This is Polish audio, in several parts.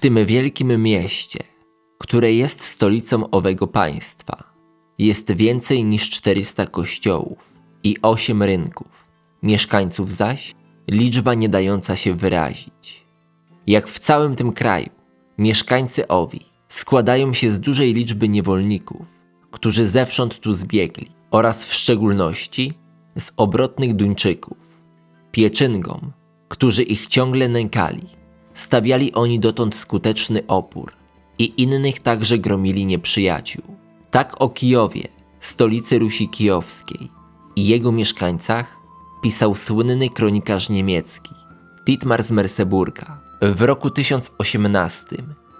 Tym wielkim mieście, które jest stolicą owego państwa, jest więcej niż 400 kościołów i 8 rynków. Mieszkańców zaś liczba nie dająca się wyrazić. Jak w całym tym kraju, mieszkańcy owi składają się z dużej liczby niewolników, którzy zewsząd tu zbiegli, oraz w szczególności z obrotnych Duńczyków, pieczyngom, którzy ich ciągle nękali. Stawiali oni dotąd skuteczny opór i innych także gromili nieprzyjaciół. Tak o Kijowie, stolicy Rusi Kijowskiej i jego mieszkańcach pisał słynny kronikarz niemiecki Dietmar z Merseburga w roku 1018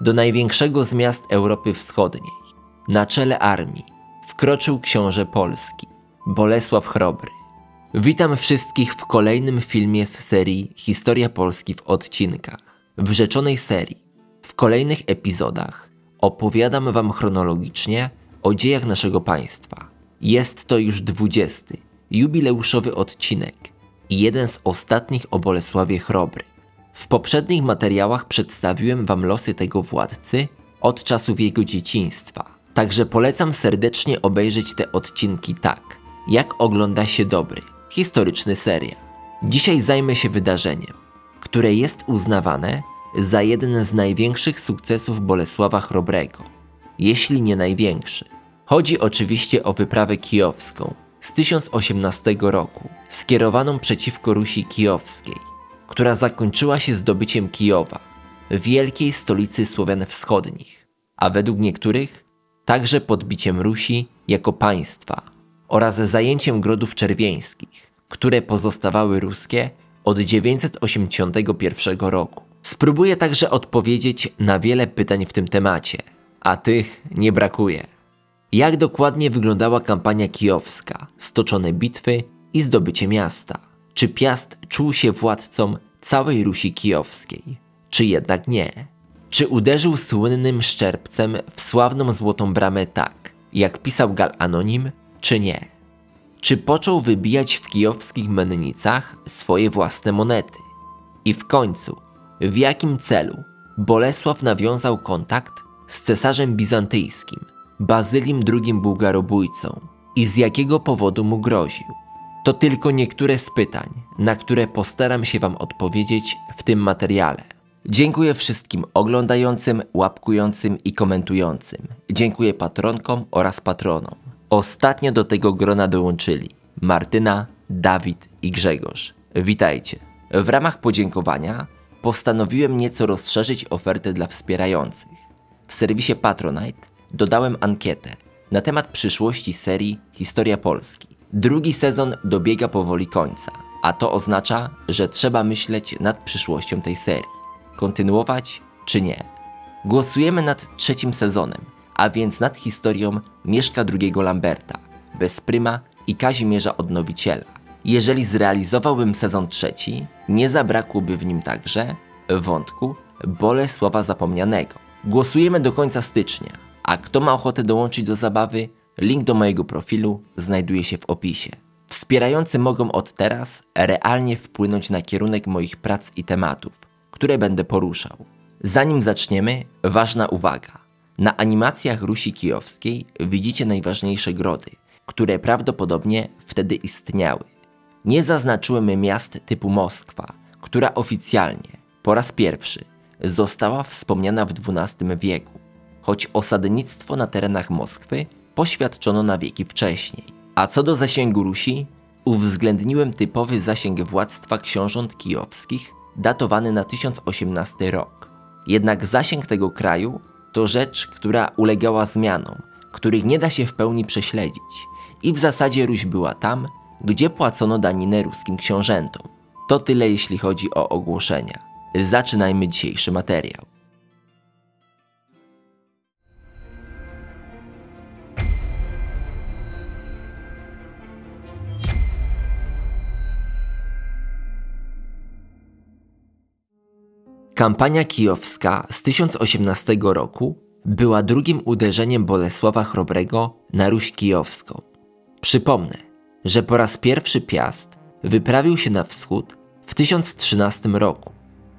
do największego z miast Europy Wschodniej na czele armii wkroczył książę Polski Bolesław Chrobry. Witam wszystkich w kolejnym filmie z serii Historia Polski w odcinkach. W rzeczonej serii, w kolejnych epizodach opowiadam Wam chronologicznie o dziejach naszego państwa. Jest to już 20. jubileuszowy odcinek i jeden z ostatnich o Bolesławie Chrobry. W poprzednich materiałach przedstawiłem Wam losy tego władcy od czasów jego dzieciństwa. Także polecam serdecznie obejrzeć te odcinki tak, jak ogląda się dobry, historyczny serial. Dzisiaj zajmę się wydarzeniem, które jest uznawane za jeden z największych sukcesów Bolesława Chrobrego, jeśli nie największy. Chodzi oczywiście o wyprawę kijowską z 1018 roku, skierowaną przeciwko Rusi Kijowskiej, która zakończyła się zdobyciem Kijowa, wielkiej stolicy Słowian Wschodnich, a według niektórych także podbiciem Rusi jako państwa oraz zajęciem grodów czerwieńskich, które pozostawały ruskie od 981 roku. Spróbuję także odpowiedzieć na wiele pytań w tym temacie, a tych nie brakuje. Jak dokładnie wyglądała kampania kijowska, stoczone bitwy i zdobycie miasta? Czy Piast czuł się władcą całej Rusi kijowskiej? Czy jednak nie? Czy uderzył słynnym szczerbcem w sławną Złotą Bramę tak, jak pisał Gal Anonim, czy nie? Czy począł wybijać w kijowskich mennicach swoje własne monety? I w końcu, w jakim celu Bolesław nawiązał kontakt z cesarzem bizantyjskim, Bazylim II Bułgarobójcą i z jakiego powodu mu groził? To tylko niektóre z pytań, na które postaram się Wam odpowiedzieć w tym materiale. Dziękuję wszystkim oglądającym, łapkującym i komentującym. Dziękuję patronkom oraz patronom. Ostatnio do tego grona dołączyli Martyna, Dawid i Grzegorz. Witajcie. W ramach podziękowania postanowiłem nieco rozszerzyć ofertę dla wspierających. W serwisie Patronite dodałem ankietę na temat przyszłości serii Historia Polski. Drugi sezon dobiega powoli końca, a to oznacza, że trzeba myśleć nad przyszłością tej serii. Kontynuować czy nie? Głosujemy nad trzecim sezonem, a więc nad historią Mieszka II Lamberta, Bezpryma i Kazimierza Odnowiciela. Jeżeli zrealizowałbym sezon trzeci, nie zabrakłoby w nim także wątku Bolesława Zapomnianego. Głosujemy do końca stycznia, a kto ma ochotę dołączyć do zabawy, link do mojego profilu znajduje się w opisie. Wspierający mogą od teraz realnie wpłynąć na kierunek moich prac i tematów, które będę poruszał. Zanim zaczniemy, ważna uwaga. Na animacjach Rusi Kijowskiej widzicie najważniejsze grody, które prawdopodobnie wtedy istniały. Nie zaznaczyłem miast typu Moskwa, która oficjalnie, po raz pierwszy, została wspomniana w XII wieku, choć osadnictwo na terenach Moskwy poświadczono na wieki wcześniej. A co do zasięgu Rusi, uwzględniłem typowy zasięg władztwa książąt kijowskich datowany na 1018 rok. Jednak zasięg tego kraju to rzecz, która ulegała zmianom, których nie da się w pełni prześledzić i w zasadzie Ruś była tam, gdzie płacono daninę ruskim książętom. To tyle jeśli chodzi o ogłoszenia. Zaczynajmy dzisiejszy materiał. Kampania kijowska z 1018 roku była drugim uderzeniem Bolesława Chrobrego na Ruś Kijowską. Przypomnę, że po raz pierwszy Piast wyprawił się na wschód w 1013 roku,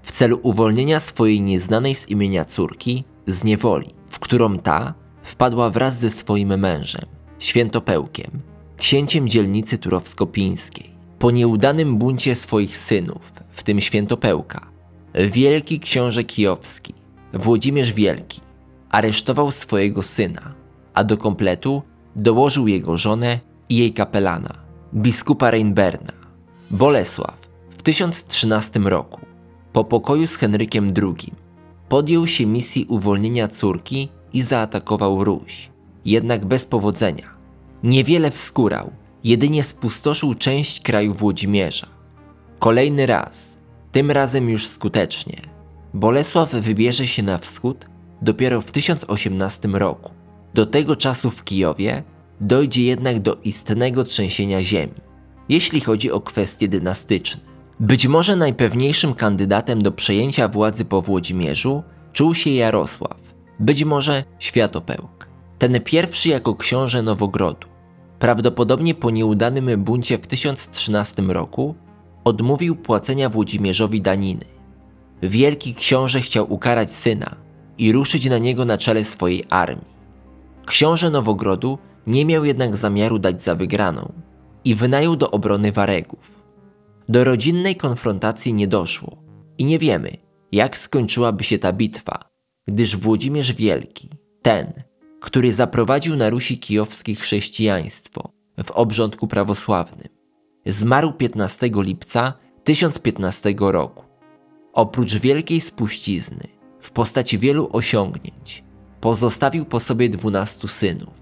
w celu uwolnienia swojej nieznanej z imienia córki z niewoli, w którą ta wpadła wraz ze swoim mężem, świętopełkiem, księciem dzielnicy turowsko-pińskiej. Po nieudanym buncie swoich synów, w tym świętopełka, wielki książę kijowski, Włodzimierz Wielki, aresztował swojego syna, a do kompletu dołożył jego żonę i jej kapelana, biskupa Reinberna. Bolesław w 1013 roku, po pokoju z Henrykiem II, podjął się misji uwolnienia córki i zaatakował Ruś, jednak bez powodzenia. Niewiele wskórał, jedynie spustoszył część kraju Włodzimierza. Kolejny raz, tym razem już skutecznie, Bolesław wybierze się na wschód dopiero w 1018 roku. Do tego czasu w Kijowie dojdzie jednak do istnego trzęsienia ziemi, jeśli chodzi o kwestie dynastyczne. Być może najpewniejszym kandydatem do przejęcia władzy po Włodzimierzu czuł się Jarosław, być może Światopełk. Ten pierwszy jako książę Nowogrodu. Prawdopodobnie po nieudanym buncie w 1013 roku odmówił płacenia Włodzimierzowi daniny. Wielki książę chciał ukarać syna i ruszyć na niego na czele swojej armii. Książę Nowogrodu nie miał jednak zamiaru dać za wygraną i wynajął do obrony Waregów. Do rodzinnej konfrontacji nie doszło i nie wiemy, jak skończyłaby się ta bitwa, gdyż Włodzimierz Wielki, ten, który zaprowadził na Rusi kijowskiej chrześcijaństwo w obrządku prawosławnym, zmarł 15 lipca 1015 roku. Oprócz wielkiej spuścizny w postaci wielu osiągnięć, pozostawił po sobie dwunastu synów.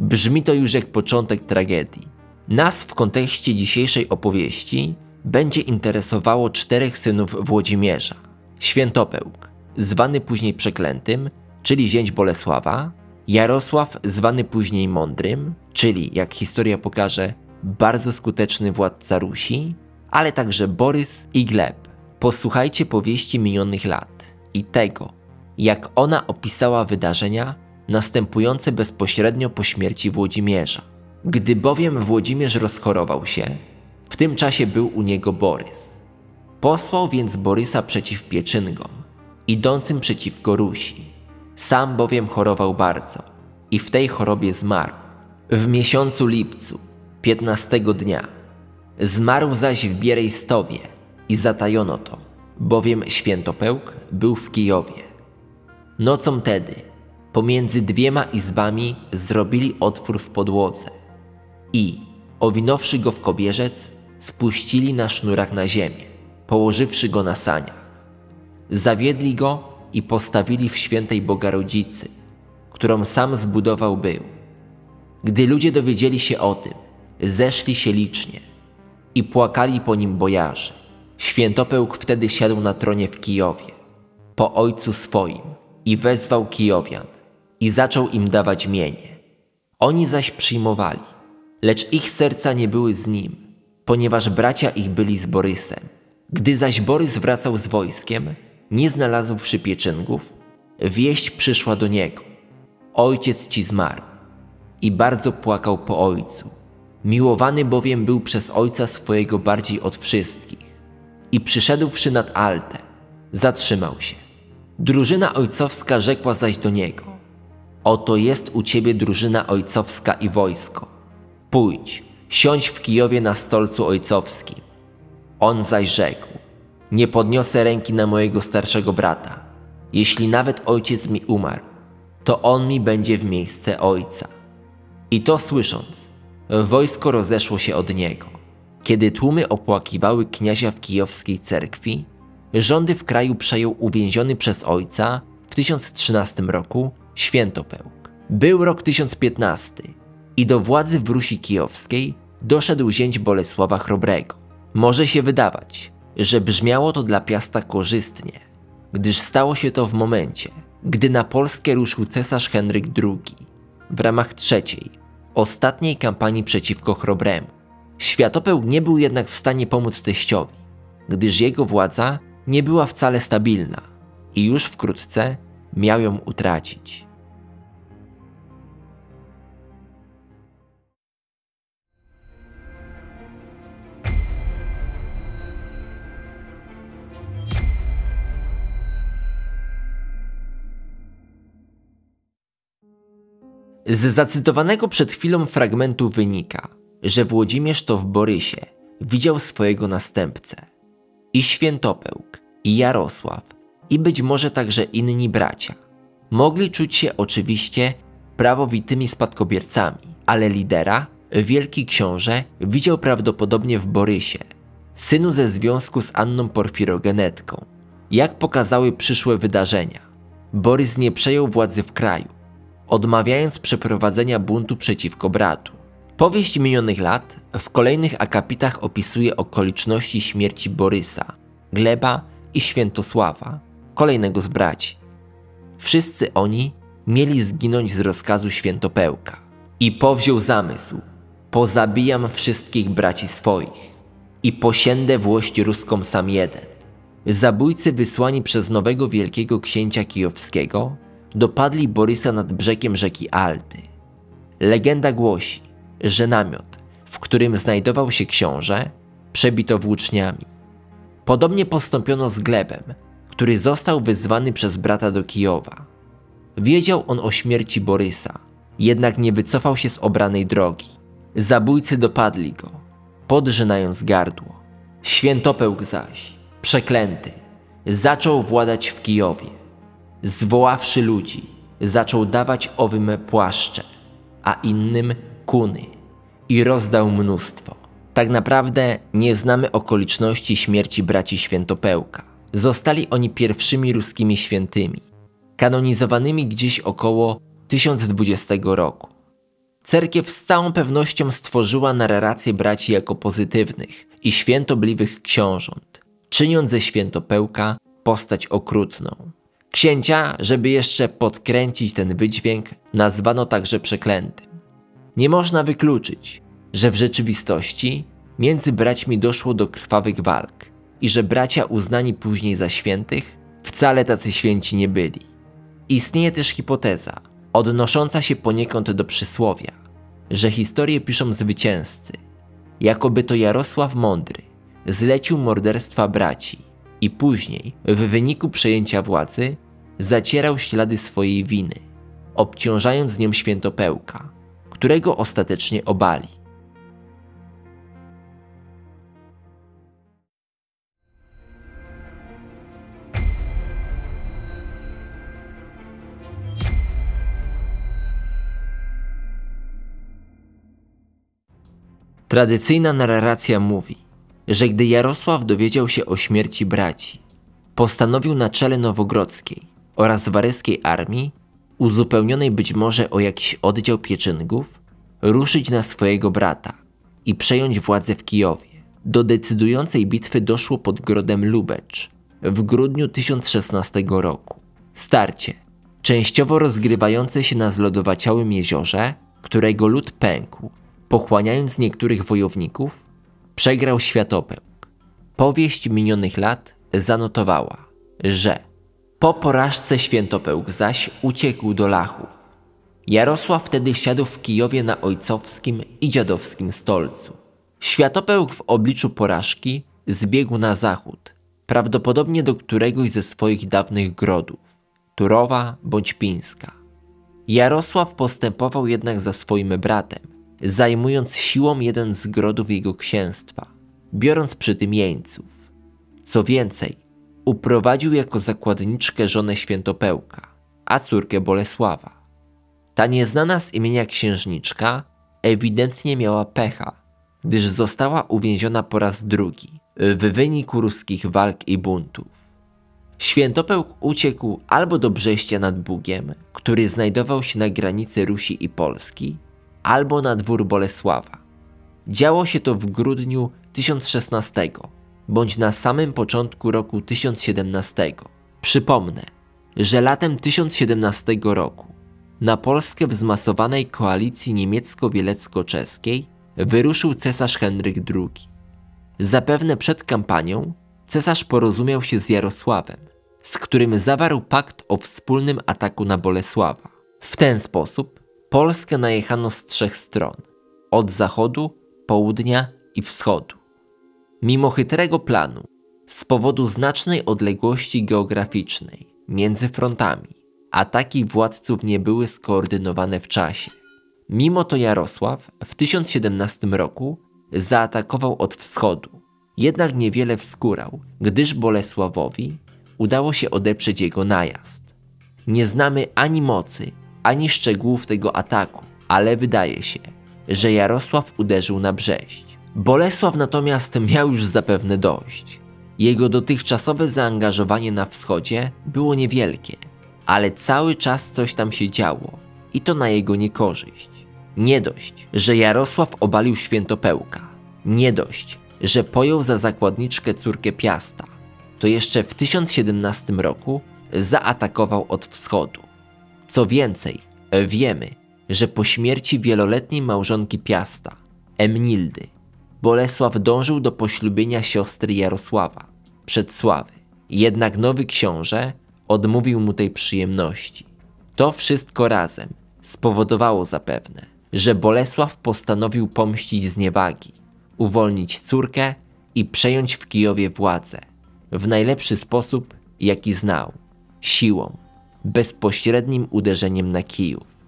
Brzmi to już jak początek tragedii. Nas w kontekście dzisiejszej opowieści będzie interesowało czterech synów Włodzimierza. Świętopełk, zwany później Przeklętym, czyli zięć Bolesława, Jarosław, zwany później Mądrym, czyli, jak historia pokaże, bardzo skuteczny władca Rusi, ale także Borys i Gleb. Posłuchajcie powieści minionych lat i tego, jak ona opisała wydarzenia następujące bezpośrednio po śmierci Włodzimierza. Gdy bowiem Włodzimierz rozchorował się, w tym czasie był u niego Borys. Posłał więc Borysa przeciw Pieczyngom, idącym przeciwko Rusi. Sam bowiem chorował bardzo i w tej chorobie zmarł. W miesiącu lipcu, piętnastego dnia, zmarł zaś w Bierejstowie i zatajono to, bowiem Świętopełk był w Kijowie. Nocą tedy pomiędzy dwiema izbami zrobili otwór w podłodze i, owinąwszy go w kobierzec, spuścili na sznurach na ziemię, położywszy go na saniach. Zawiedli go i postawili w świętej Bogarodzicy, którą sam zbudował był. Gdy ludzie dowiedzieli się o tym, zeszli się licznie i płakali po nim bojarzy. Świętopełk wtedy siadł na tronie w Kijowie, po ojcu swoim i wezwał Kijowian i zaczął im dawać mienie. Oni zaś przyjmowali, lecz ich serca nie były z nim, ponieważ bracia ich byli z Borysem. Gdy zaś Borys wracał z wojskiem, nie znalazłszy pieczęgów, wieść przyszła do niego. Ojciec ci zmarł i bardzo płakał po ojcu. Miłowany bowiem był przez ojca swojego bardziej od wszystkich. I przyszedłszy nad Altę, zatrzymał się. Drużyna ojcowska rzekła zaś do niego: Oto jest u ciebie drużyna ojcowska i wojsko. Pójdź, siądź w Kijowie na stolcu ojcowskim. On zaś rzekł: Nie podniosę ręki na mojego starszego brata. Jeśli nawet ojciec mi umarł, to on mi będzie w miejsce ojca. I to słysząc, wojsko rozeszło się od niego. Kiedy tłumy opłakiwały kniazia w kijowskiej cerkwi, rządy w kraju przejął uwięziony przez ojca w 1013 roku Świętopełk. Był rok 1015 i do władzy w Rusi Kijowskiej doszedł zięć Bolesława Chrobrego. Może się wydawać, że brzmiało to dla Piasta korzystnie, gdyż stało się to w momencie, gdy na Polskę ruszył cesarz Henryk II w ramach trzeciej, ostatniej kampanii przeciwko Chrobremu. Światopełk nie był jednak w stanie pomóc teściowi, gdyż jego władza nie była wcale stabilna i już wkrótce miał ją utracić. Z zacytowanego przed chwilą fragmentu wynika, że Włodzimierz to w Borysie widział swojego następcę. I Świętopełk, i Jarosław, i być może także inni bracia. Mogli czuć się oczywiście prawowitymi spadkobiercami, ale lidera, wielki książę, widział prawdopodobnie w Borysie, synu ze związku z Anną Porfirogenetką. Jak pokazały przyszłe wydarzenia, Borys nie przejął władzy w kraju, odmawiając przeprowadzenia buntu przeciwko bratu. Powieść minionych lat w kolejnych akapitach opisuje okoliczności śmierci Borysa, Gleba i Świętosława, kolejnego z braci. Wszyscy oni mieli zginąć z rozkazu Świętopełka. I powziął zamysł, pozabijam wszystkich braci swoich i posiędę włość ruską sam jeden. Zabójcy wysłani przez nowego wielkiego księcia kijowskiego dopadli Borysa nad brzegiem rzeki Alty. Legenda głosi, że namiot, w którym znajdował się książę, przebito włóczniami. Podobnie postąpiono z Glebem, który został wyzwany przez brata do Kijowa. Wiedział on o śmierci Borysa, jednak nie wycofał się z obranej drogi. Zabójcy dopadli go, podrzynając gardło. Świętopełk zaś, przeklęty, zaczął władać w Kijowie. Zwoławszy ludzi, zaczął dawać owym płaszcze, a innym kuny i rozdał mnóstwo. Tak naprawdę nie znamy okoliczności śmierci braci Świętopełka. Zostali oni pierwszymi ruskimi świętymi, kanonizowanymi gdzieś około 1020 roku. Cerkiew z całą pewnością stworzyła narrację braci jako pozytywnych i świętobliwych książąt, czyniąc ze świętopełka postać okrutną. Księcia, żeby jeszcze podkręcić ten wydźwięk, nazwano także przeklętym. Nie można wykluczyć, że w rzeczywistości między braćmi doszło do krwawych walk i że bracia uznani później za świętych wcale tacy święci nie byli. Istnieje też hipoteza, odnosząca się poniekąd do przysłowia, że historię piszą zwycięzcy, jakoby to Jarosław Mądry zlecił morderstwa braci i później, w wyniku przejęcia władzy, zacierał ślady swojej winy, obciążając nią świętopełka, którego ostatecznie obali. Tradycyjna narracja mówi, że gdy Jarosław dowiedział się o śmierci braci, postanowił na czele nowogrodzkiej oraz waryskiej armii, uzupełnionej być może o jakiś oddział pieczyngów, ruszyć na swojego brata i przejąć władzę w Kijowie. Do decydującej bitwy doszło pod grodem Lubecz w grudniu 1016 roku. Starcie, częściowo rozgrywające się na zlodowaciałym jeziorze, którego lód pękł pochłaniając niektórych wojowników, przegrał światopełk. Powieść minionych lat zanotowała, że po porażce świętopełk zaś uciekł do Lachów. Jarosław wtedy siadł w Kijowie na ojcowskim i dziadowskim stolcu. Światopełk w obliczu porażki zbiegł na zachód, prawdopodobnie do któregoś ze swoich dawnych grodów, Turowa bądź Pińska. Jarosław postępował jednak za swoim bratem, zajmując siłą jeden z grodów jego księstwa, biorąc przy tym jeńców. Co więcej, uprowadził jako zakładniczkę żonę Świętopełka, a córkę Bolesława. Ta nieznana z imienia księżniczka ewidentnie miała pecha, gdyż została uwięziona po raz drugi w wyniku ruskich walk i buntów. Świętopełk uciekł albo do Brześcia nad Bugiem, który znajdował się na granicy Rusi i Polski, albo na dwór Bolesława. Działo się to w grudniu 1016 bądź na samym początku roku 1017. Przypomnę, że latem 1017 roku na Polskę w zmasowanej koalicji niemiecko-wielecko-czeskiej wyruszył cesarz Henryk II. Zapewne przed kampanią cesarz porozumiał się z Jarosławem, z którym zawarł pakt o wspólnym ataku na Bolesława. W ten sposób Polskę najechano z trzech stron od zachodu, południa i wschodu. Mimo chytrego planu, z powodu znacznej odległości geograficznej między frontami, Ataki władców nie były skoordynowane w czasie. Mimo to Jarosław w 1017 roku zaatakował od wschodu, jednak niewiele wskórał, gdyż Bolesławowi udało się odeprzeć jego najazd. Nie znamy ani mocy, ani szczegółów tego ataku, ale wydaje się, że Jarosław uderzył na Brześć. Bolesław natomiast miał już zapewne dość. Jego dotychczasowe zaangażowanie na wschodzie było niewielkie, ale cały czas coś tam się działo i to na jego niekorzyść. Nie dość, że Jarosław obalił świętopełka, nie dość, że pojął za zakładniczkę córkę Piasta, to jeszcze w 1017 roku zaatakował od wschodu. Co więcej, wiemy, że po śmierci wieloletniej małżonki Piasta, Emnildy, Bolesław dążył do poślubienia siostry Jarosława, Przedsławy. Jednak nowy książę odmówił mu tej przyjemności. To wszystko razem spowodowało zapewne, że Bolesław postanowił pomścić zniewagi, uwolnić córkę i przejąć w Kijowie władzę w najlepszy sposób, jaki znał siłą, bezpośrednim uderzeniem na Kijów.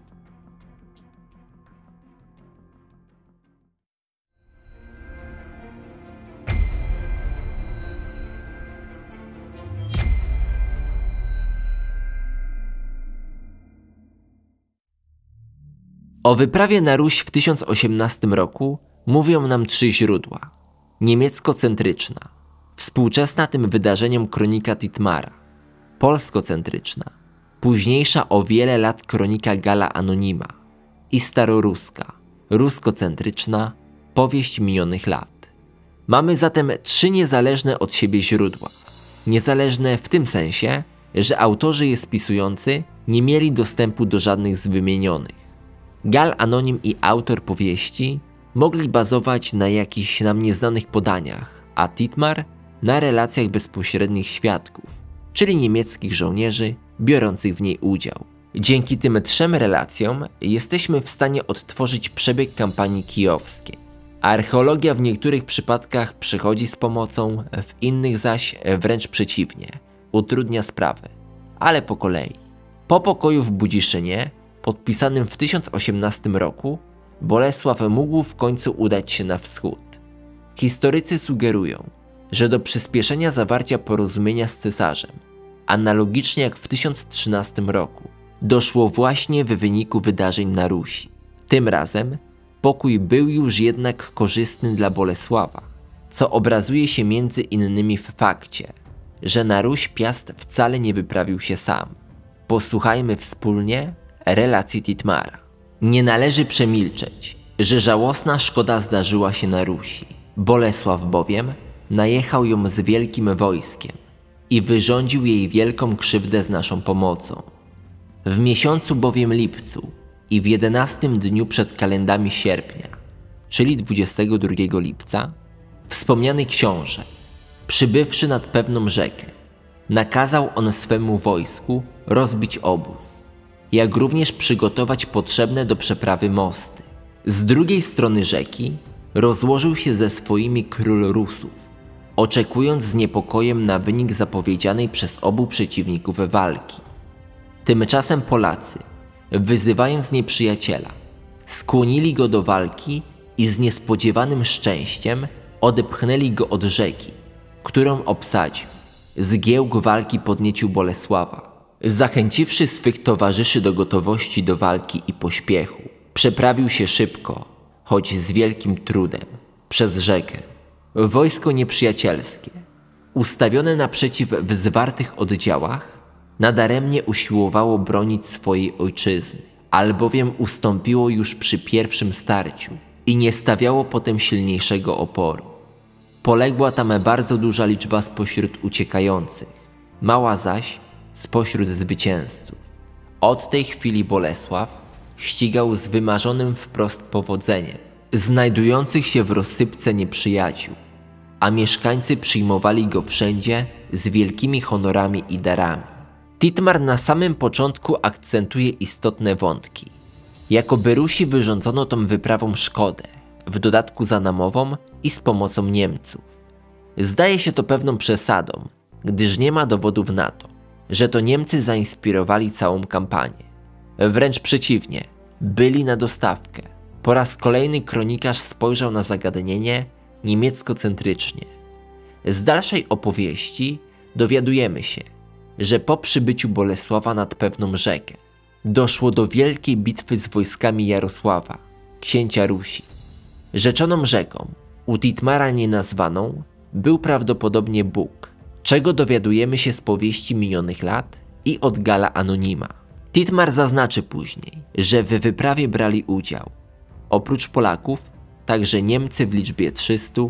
O wyprawie na Ruś w 1018 roku mówią nam trzy źródła. Niemiecko-centryczna, współczesna tym wydarzeniom kronika Titmara, polskocentryczna, późniejsza o wiele lat kronika Gala Anonima i staroruska, ruskocentryczna, powieść minionych lat. Mamy zatem trzy niezależne od siebie źródła. Niezależne w tym sensie, że autorzy je spisujący nie mieli dostępu do żadnych z wymienionych. Gal Anonim i autor powieści mogli bazować na jakichś nam nieznanych podaniach, a Titmar na relacjach bezpośrednich świadków, czyli niemieckich żołnierzy biorących w niej udział. Dzięki tym trzem relacjom jesteśmy w stanie odtworzyć przebieg kampanii kijowskiej. Archeologia w niektórych przypadkach przychodzi z pomocą, w innych zaś wręcz przeciwnie, utrudnia sprawę. Ale po kolei. Po pokoju w Budziszynie, podpisanym w 1018 roku, Bolesław mógł w końcu udać się na wschód. Historycy sugerują, że do przyspieszenia zawarcia porozumienia z cesarzem, analogicznie jak w 1013 roku, doszło właśnie w wyniku wydarzeń na Rusi. Tym razem pokój był już jednak korzystny dla Bolesława, co obrazuje się między innymi w fakcie, że na Ruś Piast wcale nie wyprawił się sam. Posłuchajmy wspólnie relacji Titmara. Nie należy przemilczeć, że żałosna szkoda zdarzyła się na Rusi. Bolesław bowiem najechał ją z wielkim wojskiem i wyrządził jej wielką krzywdę z naszą pomocą. W miesiącu bowiem lipcu i w jedenastym dniu przed kalendami sierpnia, czyli 22 lipca, wspomniany książę, przybywszy nad pewną rzekę, nakazał on swemu wojsku rozbić obóz, jak również przygotować potrzebne do przeprawy mosty. Z drugiej strony rzeki rozłożył się ze swoimi król Rusów, oczekując z niepokojem na wynik zapowiedzianej przez obu przeciwników walki. Tymczasem Polacy, wyzywając nieprzyjaciela, skłonili go do walki i z niespodziewanym szczęściem odepchnęli go od rzeki, którą obsadził. Zgiełk walki podniecił Bolesława. Zachęciwszy swych towarzyszy do gotowości do walki i pośpiechu, przeprawił się szybko, choć z wielkim trudem, przez rzekę. Wojsko nieprzyjacielskie, ustawione naprzeciw w zwartych oddziałach, nadaremnie usiłowało bronić swojej ojczyzny, albowiem ustąpiło już przy pierwszym starciu i nie stawiało potem silniejszego oporu. Poległa tam bardzo duża liczba spośród uciekających, mała zaś spośród zwycięzców. Od tej chwili Bolesław ścigał z wymarzonym wprost powodzeniem znajdujących się w rozsypce nieprzyjaciół, a mieszkańcy przyjmowali go wszędzie z wielkimi honorami i darami. Titmar na samym początku akcentuje istotne wątki. Jako Berusi wyrządzono tą wyprawą szkodę, w dodatku za namową i z pomocą Niemców. Zdaje się to pewną przesadą, gdyż nie ma dowodów na to, że to Niemcy zainspirowali całą kampanię. Wręcz przeciwnie, byli na dostawkę. Po raz kolejny kronikarz spojrzał na zagadnienie niemieckocentrycznie. Z dalszej opowieści dowiadujemy się, że po przybyciu Bolesława nad pewną rzekę doszło do wielkiej bitwy z wojskami Jarosława, księcia Rusi. Rzeczoną rzeką, u Titmara nienazwaną, był prawdopodobnie Bóg, czego dowiadujemy się z powieści minionych lat i od Gala Anonima. Titmar zaznaczy później, że w wyprawie brali udział oprócz Polaków także Niemcy w liczbie 300,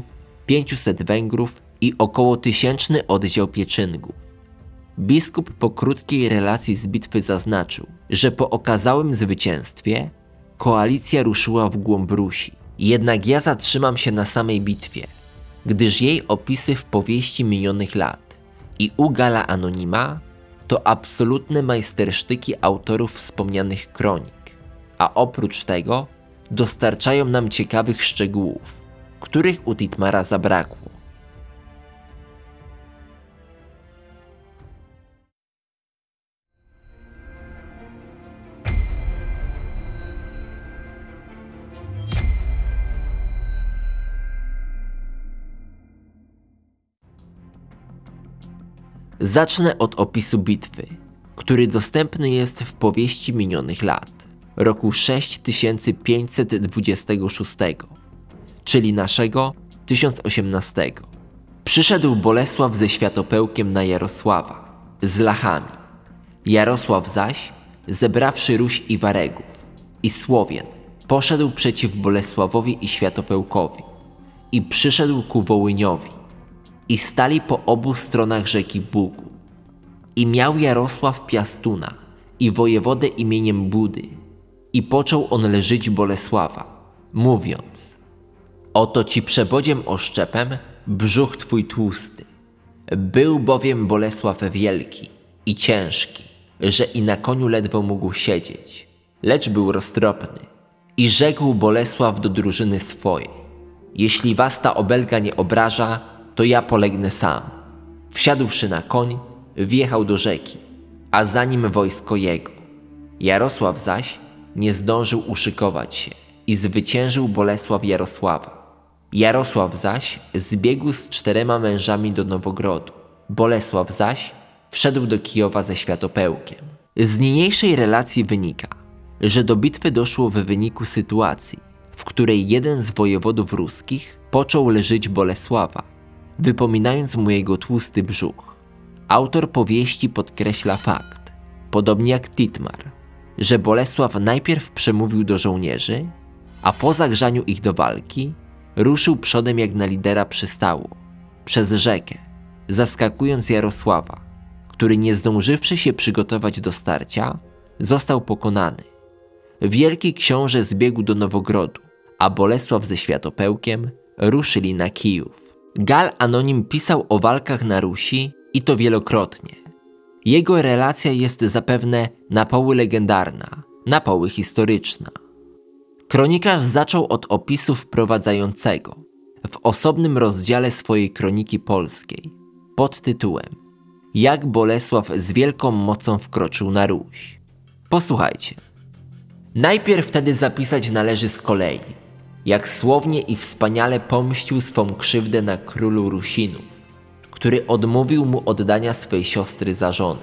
500 Węgrów i około tysięczny oddział Pieczyngów. Biskup po krótkiej relacji z bitwy zaznaczył, że po okazałym zwycięstwie koalicja ruszyła w głąb Rusi. Jednak ja zatrzymam się na samej bitwie, gdyż jej opisy w powieści minionych lat i u Gala Anonima to absolutne majstersztyki autorów wspomnianych kronik, a oprócz tego dostarczają nam ciekawych szczegółów, których u Titmara zabrakło. Zacznę od opisu bitwy, który dostępny jest w powieści minionych lat, roku 6526, czyli naszego 1018. Przyszedł Bolesław ze światopełkiem na Jarosława, z Lachami. Jarosław zaś, zebrawszy Ruś i Waregów i Słowien, poszedł przeciw Bolesławowi i Światopełkowi i przyszedł ku Wołyniowi i stali po obu stronach rzeki Bugu. I miał Jarosław Piastuna i wojewodę imieniem Budy i począł on leżyć Bolesława, mówiąc Oto ci przebodziem oszczepem brzuch twój tłusty. Był bowiem Bolesław wielki i ciężki, że i na koniu ledwo mógł siedzieć, lecz był roztropny. I rzekł Bolesław do drużyny swojej, jeśli was ta obelga nie obraża, to ja polegnę sam. Wsiadłszy na koń, wjechał do rzeki, a za nim wojsko jego. Jarosław zaś nie zdążył uszykować się i zwyciężył Bolesław Jarosława. Jarosław zaś zbiegł z czterema mężami do Nowogrodu. Bolesław zaś wszedł do Kijowa ze światopełkiem. Z niniejszej relacji wynika, że do bitwy doszło w wyniku sytuacji, w której jeden z wojewodów ruskich począł leżyć Bolesława, wypominając mu jego tłusty brzuch. Autor powieści podkreśla fakt, podobnie jak Titmar, że Bolesław najpierw przemówił do żołnierzy, a po zagrzaniu ich do walki ruszył przodem jak na lidera przystało, przez rzekę, zaskakując Jarosława, który nie zdążywszy się przygotować do starcia, został pokonany. Wielki książę zbiegł do Nowogrodu, a Bolesław ze Światopełkiem ruszyli na Kijów. Gal Anonim pisał o walkach na Rusi i to wielokrotnie. Jego relacja jest zapewne na poły legendarna, na poły historyczna. Kronikarz zaczął od opisu wprowadzającego w osobnym rozdziale swojej kroniki polskiej pod tytułem Jak Bolesław z wielką mocą wkroczył na Ruś. Posłuchajcie. Najpierw wtedy zapisać należy z kolei, jak słownie i wspaniale pomścił swą krzywdę na królu Rusinów, który odmówił mu oddania swej siostry za żonę.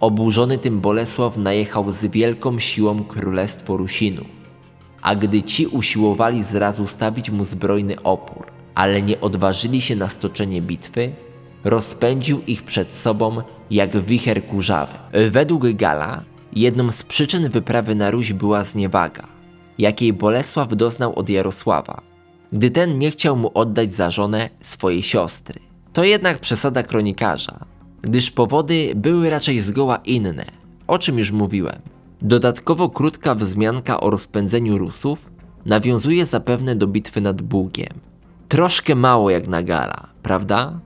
Oburzony tym Bolesław najechał z wielką siłą królestwo Rusinów, a gdy ci usiłowali zrazu stawić mu zbrojny opór, ale nie odważyli się na stoczenie bitwy, rozpędził ich przed sobą jak wicher kurzawy. Według Gala jedną z przyczyn wyprawy na Ruś była zniewaga – jakiej Bolesław doznał od Jarosława, gdy ten nie chciał mu oddać za żonę swojej siostry. To jednak przesada kronikarza, gdyż powody były raczej zgoła inne, o czym już mówiłem. Dodatkowo krótka wzmianka o rozpędzeniu Rusów nawiązuje zapewne do bitwy nad Bugiem. Troszkę mało jak na gala, prawda?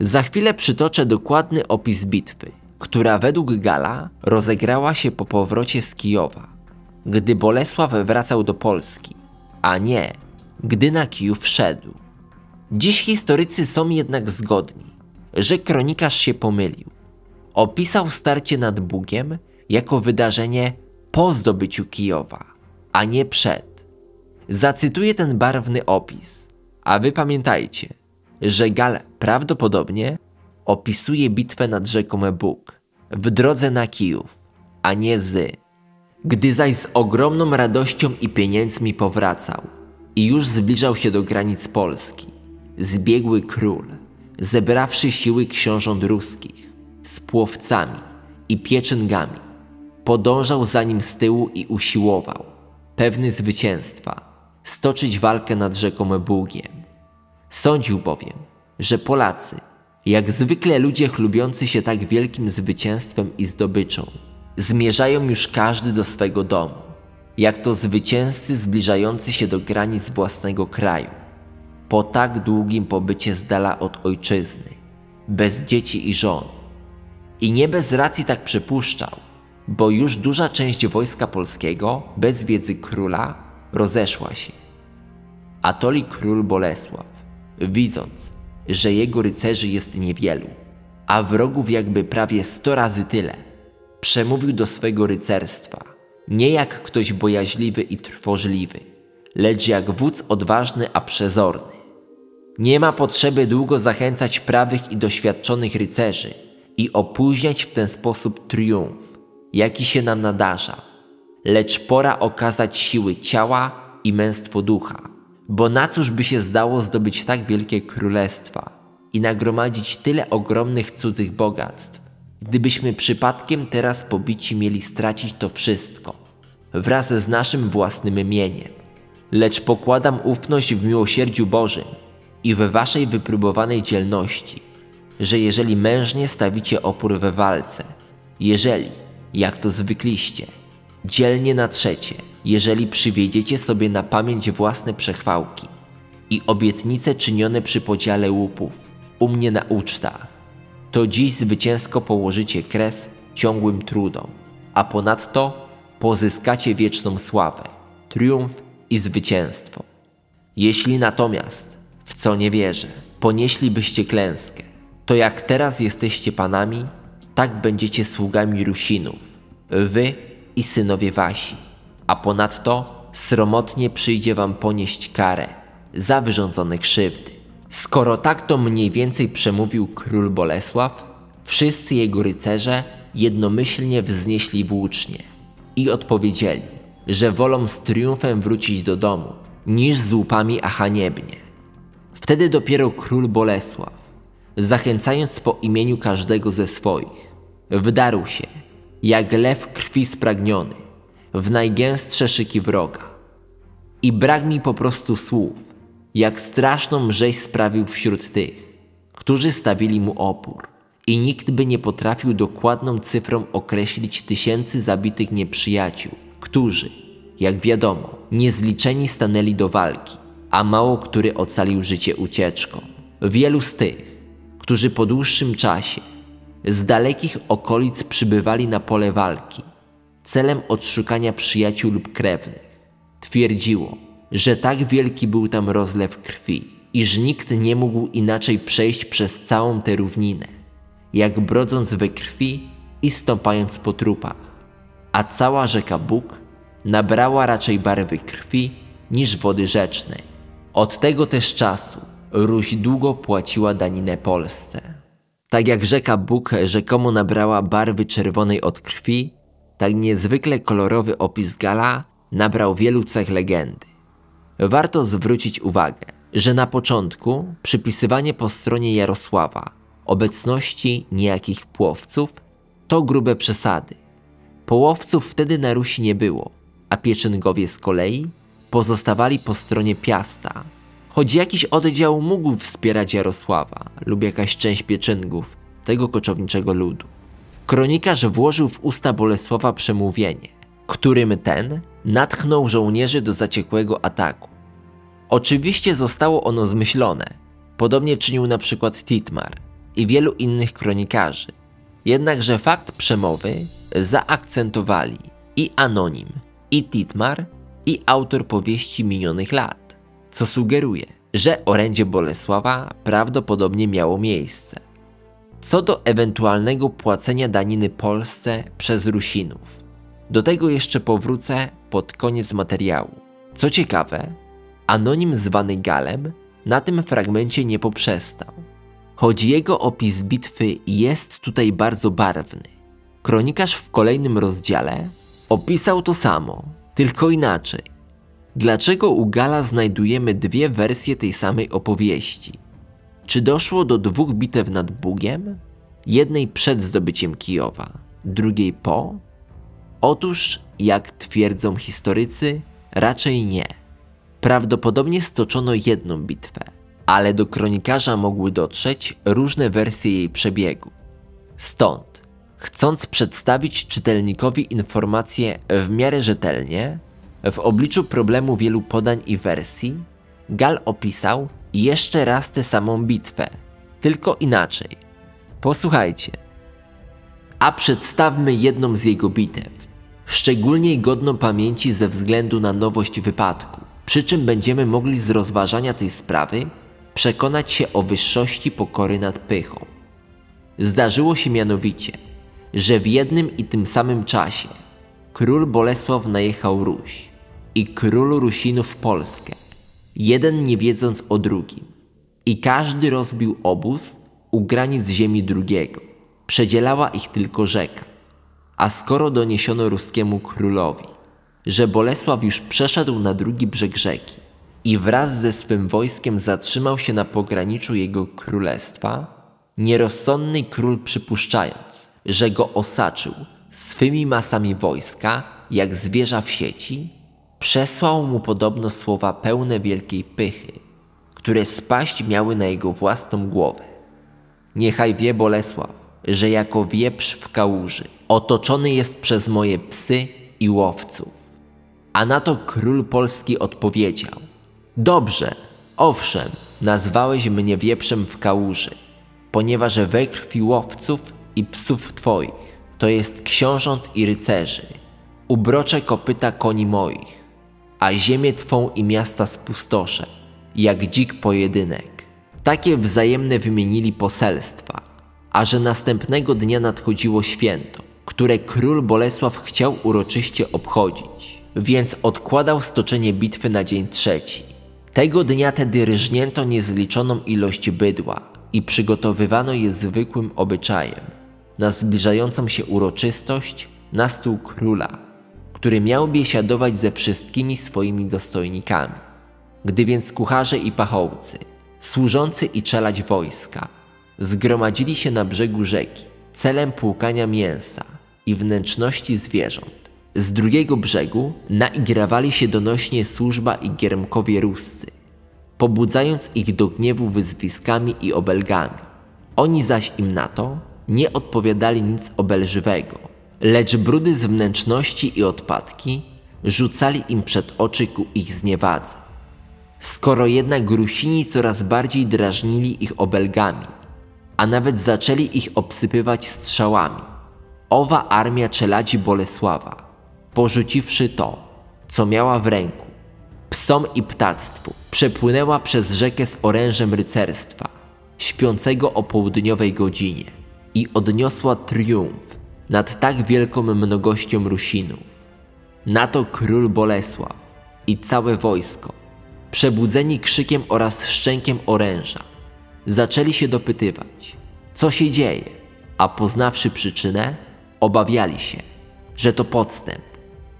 Za chwilę przytoczę dokładny opis bitwy, która według Gala rozegrała się po powrocie z Kijowa gdy Bolesław wracał do Polski, a nie gdy na Kijów wszedł. Dziś historycy są jednak zgodni, że kronikarz się pomylił. opisał starcie nad Bugiem jako wydarzenie po zdobyciu Kijowa, a nie przed. Zacytuję ten barwny opis, a wy pamiętajcie, że Gal prawdopodobnie opisuje bitwę nad rzeką Bóg w drodze na Kijów, a nie z. Gdy zaś z ogromną radością i pieniędzmi powracał i już zbliżał się do granic Polski, zbiegły król, zebrawszy siły książąt ruskich, z płowcami i pieczęgami, podążał za nim z tyłu i usiłował, pewny zwycięstwa, stoczyć walkę nad rzeką Bugiem. Sądził bowiem, że Polacy, jak zwykle ludzie chlubiący się tak wielkim zwycięstwem i zdobyczą, zmierzają już każdy do swego domu, jak to zwycięzcy zbliżający się do granic własnego kraju, po tak długim pobycie z dala od ojczyzny, bez dzieci i żon. I nie bez racji tak przypuszczał, bo już duża część wojska polskiego, bez wiedzy króla, rozeszła się. Atoli król Bolesław, widząc, że jego rycerzy jest niewielu, a wrogów jakby prawie sto razy tyle, przemówił do swego rycerstwa, nie jak ktoś bojaźliwy i trwożliwy, lecz jak wódz odważny a przezorny. Nie ma potrzeby długo zachęcać prawych i doświadczonych rycerzy i opóźniać w ten sposób triumf, jaki się nam nadarza, lecz pora okazać siły ciała i męstwo ducha, bo na cóż by się zdało zdobyć tak wielkie królestwa i nagromadzić tyle ogromnych cudzych bogactw, gdybyśmy przypadkiem teraz pobici mieli stracić to wszystko wraz z naszym własnym mieniem. Lecz pokładam ufność w miłosierdziu Bożym i we waszej wypróbowanej dzielności, że jeżeli mężnie stawicie opór we walce, jeżeli, jak to zwykliście, dzielnie na trzecie, jeżeli przywiedziecie sobie na pamięć własne przechwałki i obietnice czynione przy podziale łupów u mnie na ucztach, to dziś zwycięsko położycie kres ciągłym trudom, a ponadto pozyskacie wieczną sławę, triumf i zwycięstwo. Jeśli natomiast, w co nie wierzę, ponieślibyście klęskę, to jak teraz jesteście panami, tak będziecie sługami Rusinów, wy i synowie wasi, a ponadto sromotnie przyjdzie wam ponieść karę za wyrządzone krzywdy. Skoro tak to mniej więcej przemówił król Bolesław, wszyscy jego rycerze jednomyślnie wznieśli włócznie i odpowiedzieli, że wolą z triumfem wrócić do domu, niż z łupami a haniebnie. Wtedy dopiero król Bolesław, zachęcając po imieniu każdego ze swoich, wdarł się, jak lew krwi spragniony, w najgęstsze szyki wroga. I brak mi po prostu słów, jak straszną rzeź sprawił wśród tych, którzy stawili mu opór. I nikt by nie potrafił dokładną cyfrą określić tysięcy zabitych nieprzyjaciół, którzy, jak wiadomo, niezliczeni stanęli do walki, a mało który ocalił życie ucieczką. Wielu z tych, którzy po dłuższym czasie z dalekich okolic przybywali na pole walki celem odszukania przyjaciół lub krewnych, twierdziło, że tak wielki był tam rozlew krwi, iż nikt nie mógł inaczej przejść przez całą tę równinę, jak brodząc we krwi i stąpając po trupach, a cała rzeka Bóg nabrała raczej barwy krwi niż wody rzecznej. Od tego też czasu Ruś długo płaciła daninę Polsce. Tak jak rzeka Bóg rzekomo nabrała barwy czerwonej od krwi, tak niezwykle kolorowy opis Gala nabrał wielu cech legendy. Warto zwrócić uwagę, że na początku przypisywanie po stronie Jarosława obecności niejakich płowców to grube przesady. Połowców wtedy na Rusi nie było, a pieczyngowie z kolei pozostawali po stronie Piasta, choć jakiś oddział mógł wspierać Jarosława lub jakaś część pieczyngów tego koczowniczego ludu. Kronikarz włożył w usta Bolesława przemówienie, którym ten natchnął żołnierzy do zaciekłego ataku. Oczywiście zostało ono zmyślone, podobnie czynił na przykład Titmar i wielu innych kronikarzy. Jednakże fakt przemowy zaakcentowali i Anonim, i Titmar, i autor powieści minionych lat, co sugeruje, że orędzie Bolesława prawdopodobnie miało miejsce. co do ewentualnego płacenia daniny Polsce przez Rusinów. Do tego jeszcze powrócę pod koniec materiału. Co ciekawe, anonim zwany Galem na tym fragmencie nie poprzestał, choć jego opis bitwy jest tutaj bardzo barwny. Kronikarz w kolejnym rozdziale opisał to samo, tylko inaczej. Dlaczego u Gala znajdujemy dwie wersje tej samej opowieści? Czy doszło do dwóch bitew nad Bugiem? Jednej przed zdobyciem Kijowa, drugiej po? Otóż, jak twierdzą historycy, raczej nie. Prawdopodobnie stoczono jedną bitwę, ale do kronikarza mogły dotrzeć różne wersje jej przebiegu. Stąd, chcąc przedstawić czytelnikowi informacje w miarę rzetelnie, w obliczu problemu wielu podań i wersji, Gal opisał jeszcze raz tę samą bitwę, tylko inaczej. Posłuchajcie. A przedstawmy jedną z jego bitew, szczególnie godną pamięci ze względu na nowość wypadku, przy czym będziemy mogli z rozważania tej sprawy przekonać się o wyższości pokory nad pychą. Zdarzyło się mianowicie, że w jednym i tym samym czasie król Bolesław najechał Ruś i król Rusinów Polskę, jeden nie wiedząc o drugim. I każdy rozbił obóz u granic ziemi drugiego. Przedzielała ich tylko rzeka. A skoro doniesiono ruskiemu królowi, że Bolesław już przeszedł na drugi brzeg rzeki i wraz ze swym wojskiem zatrzymał się na pograniczu jego królestwa, nierozsądny król przypuszczając, że go osaczył swymi masami wojska, jak zwierza w sieci, przesłał mu podobno słowa pełne wielkiej pychy, które spaść miały na jego własną głowę. Niechaj wie Bolesław, że jako wieprz w kałuży otoczony jest przez moje psy i łowców. A na to król polski odpowiedział: Dobrze, owszem, nazwałeś mnie wieprzem w kałuży, ponieważ we krwi łowców i psów twoich, to jest książąt i rycerzy, ubrocze kopyta koni moich, a ziemię twą i miasta spustoszę, jak dzik pojedynek. Takie wzajemne wymienili poselstwa, a że następnego dnia nadchodziło święto, które król Bolesław chciał uroczyście obchodzić, więc odkładał stoczenie bitwy na dzień trzeci. Tego dnia tedy ryżnięto niezliczoną ilość bydła i przygotowywano je zwykłym obyczajem na zbliżającą się uroczystość na stół króla, który miał biesiadować ze wszystkimi swoimi dostojnikami. Gdy więc kucharze i pachołcy, służący i czelać wojska, zgromadzili się na brzegu rzeki celem płukania mięsa i wnętrzności zwierząt, z drugiego brzegu naigrawali się donośnie służba i giermkowie ruscy, pobudzając ich do gniewu wyzwiskami i obelgami. Oni zaś im na to nie odpowiadali nic obelżywego, lecz brudy z wnętrzności i odpadki rzucali im przed oczy ku ich zniewadze. Skoro jednak Rusini coraz bardziej drażnili ich obelgami, a nawet zaczęli ich obsypywać strzałami, owa armia czeladzi Bolesława, porzuciwszy to, co miała w ręku, psom i ptactwu, przepłynęła przez rzekę z orężem rycerstwa, śpiącego o południowej godzinie i odniosła triumf nad tak wielką mnogością Rusinów. Na to król Bolesław i całe wojsko, przebudzeni krzykiem oraz szczękiem oręża, zaczęli się dopytywać, co się dzieje, a poznawszy przyczynę, obawiali się, że to podstęp.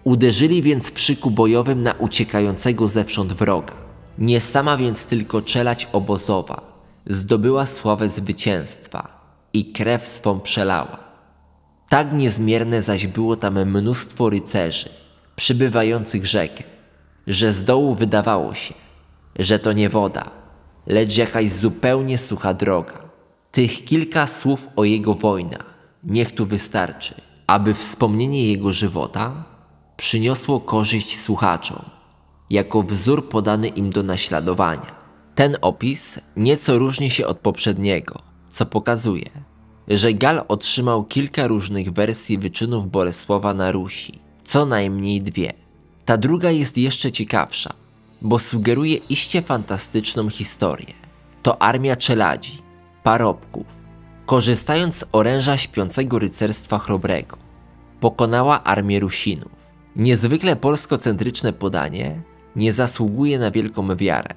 Uderzyli więc w szyku bojowym na uciekającego zewsząd wroga. Nie sama więc tylko czelać obozowa zdobyła sławę zwycięstwa i krew swą przelała. Tak niezmierne zaś było tam mnóstwo rycerzy, przybywających rzekę, że z dołu wydawało się, że to nie woda, lecz jakaś zupełnie sucha droga. Tych kilka słów o jego wojnach niech tu wystarczy, aby wspomnienie jego żywota przyniosło korzyść słuchaczom, jako wzór podany im do naśladowania. Ten opis nieco różni się od poprzedniego, co pokazuje, że Gal otrzymał kilka różnych wersji wyczynów Bolesława na Rusi, co najmniej dwie. Ta druga jest jeszcze ciekawsza, bo sugeruje iście fantastyczną historię. To armia czeladzi, parobków, korzystając z oręża śpiącego rycerstwa chrobrego, pokonała armię Rusinów. Niezwykle polskocentryczne podanie nie zasługuje na wielką wiarę.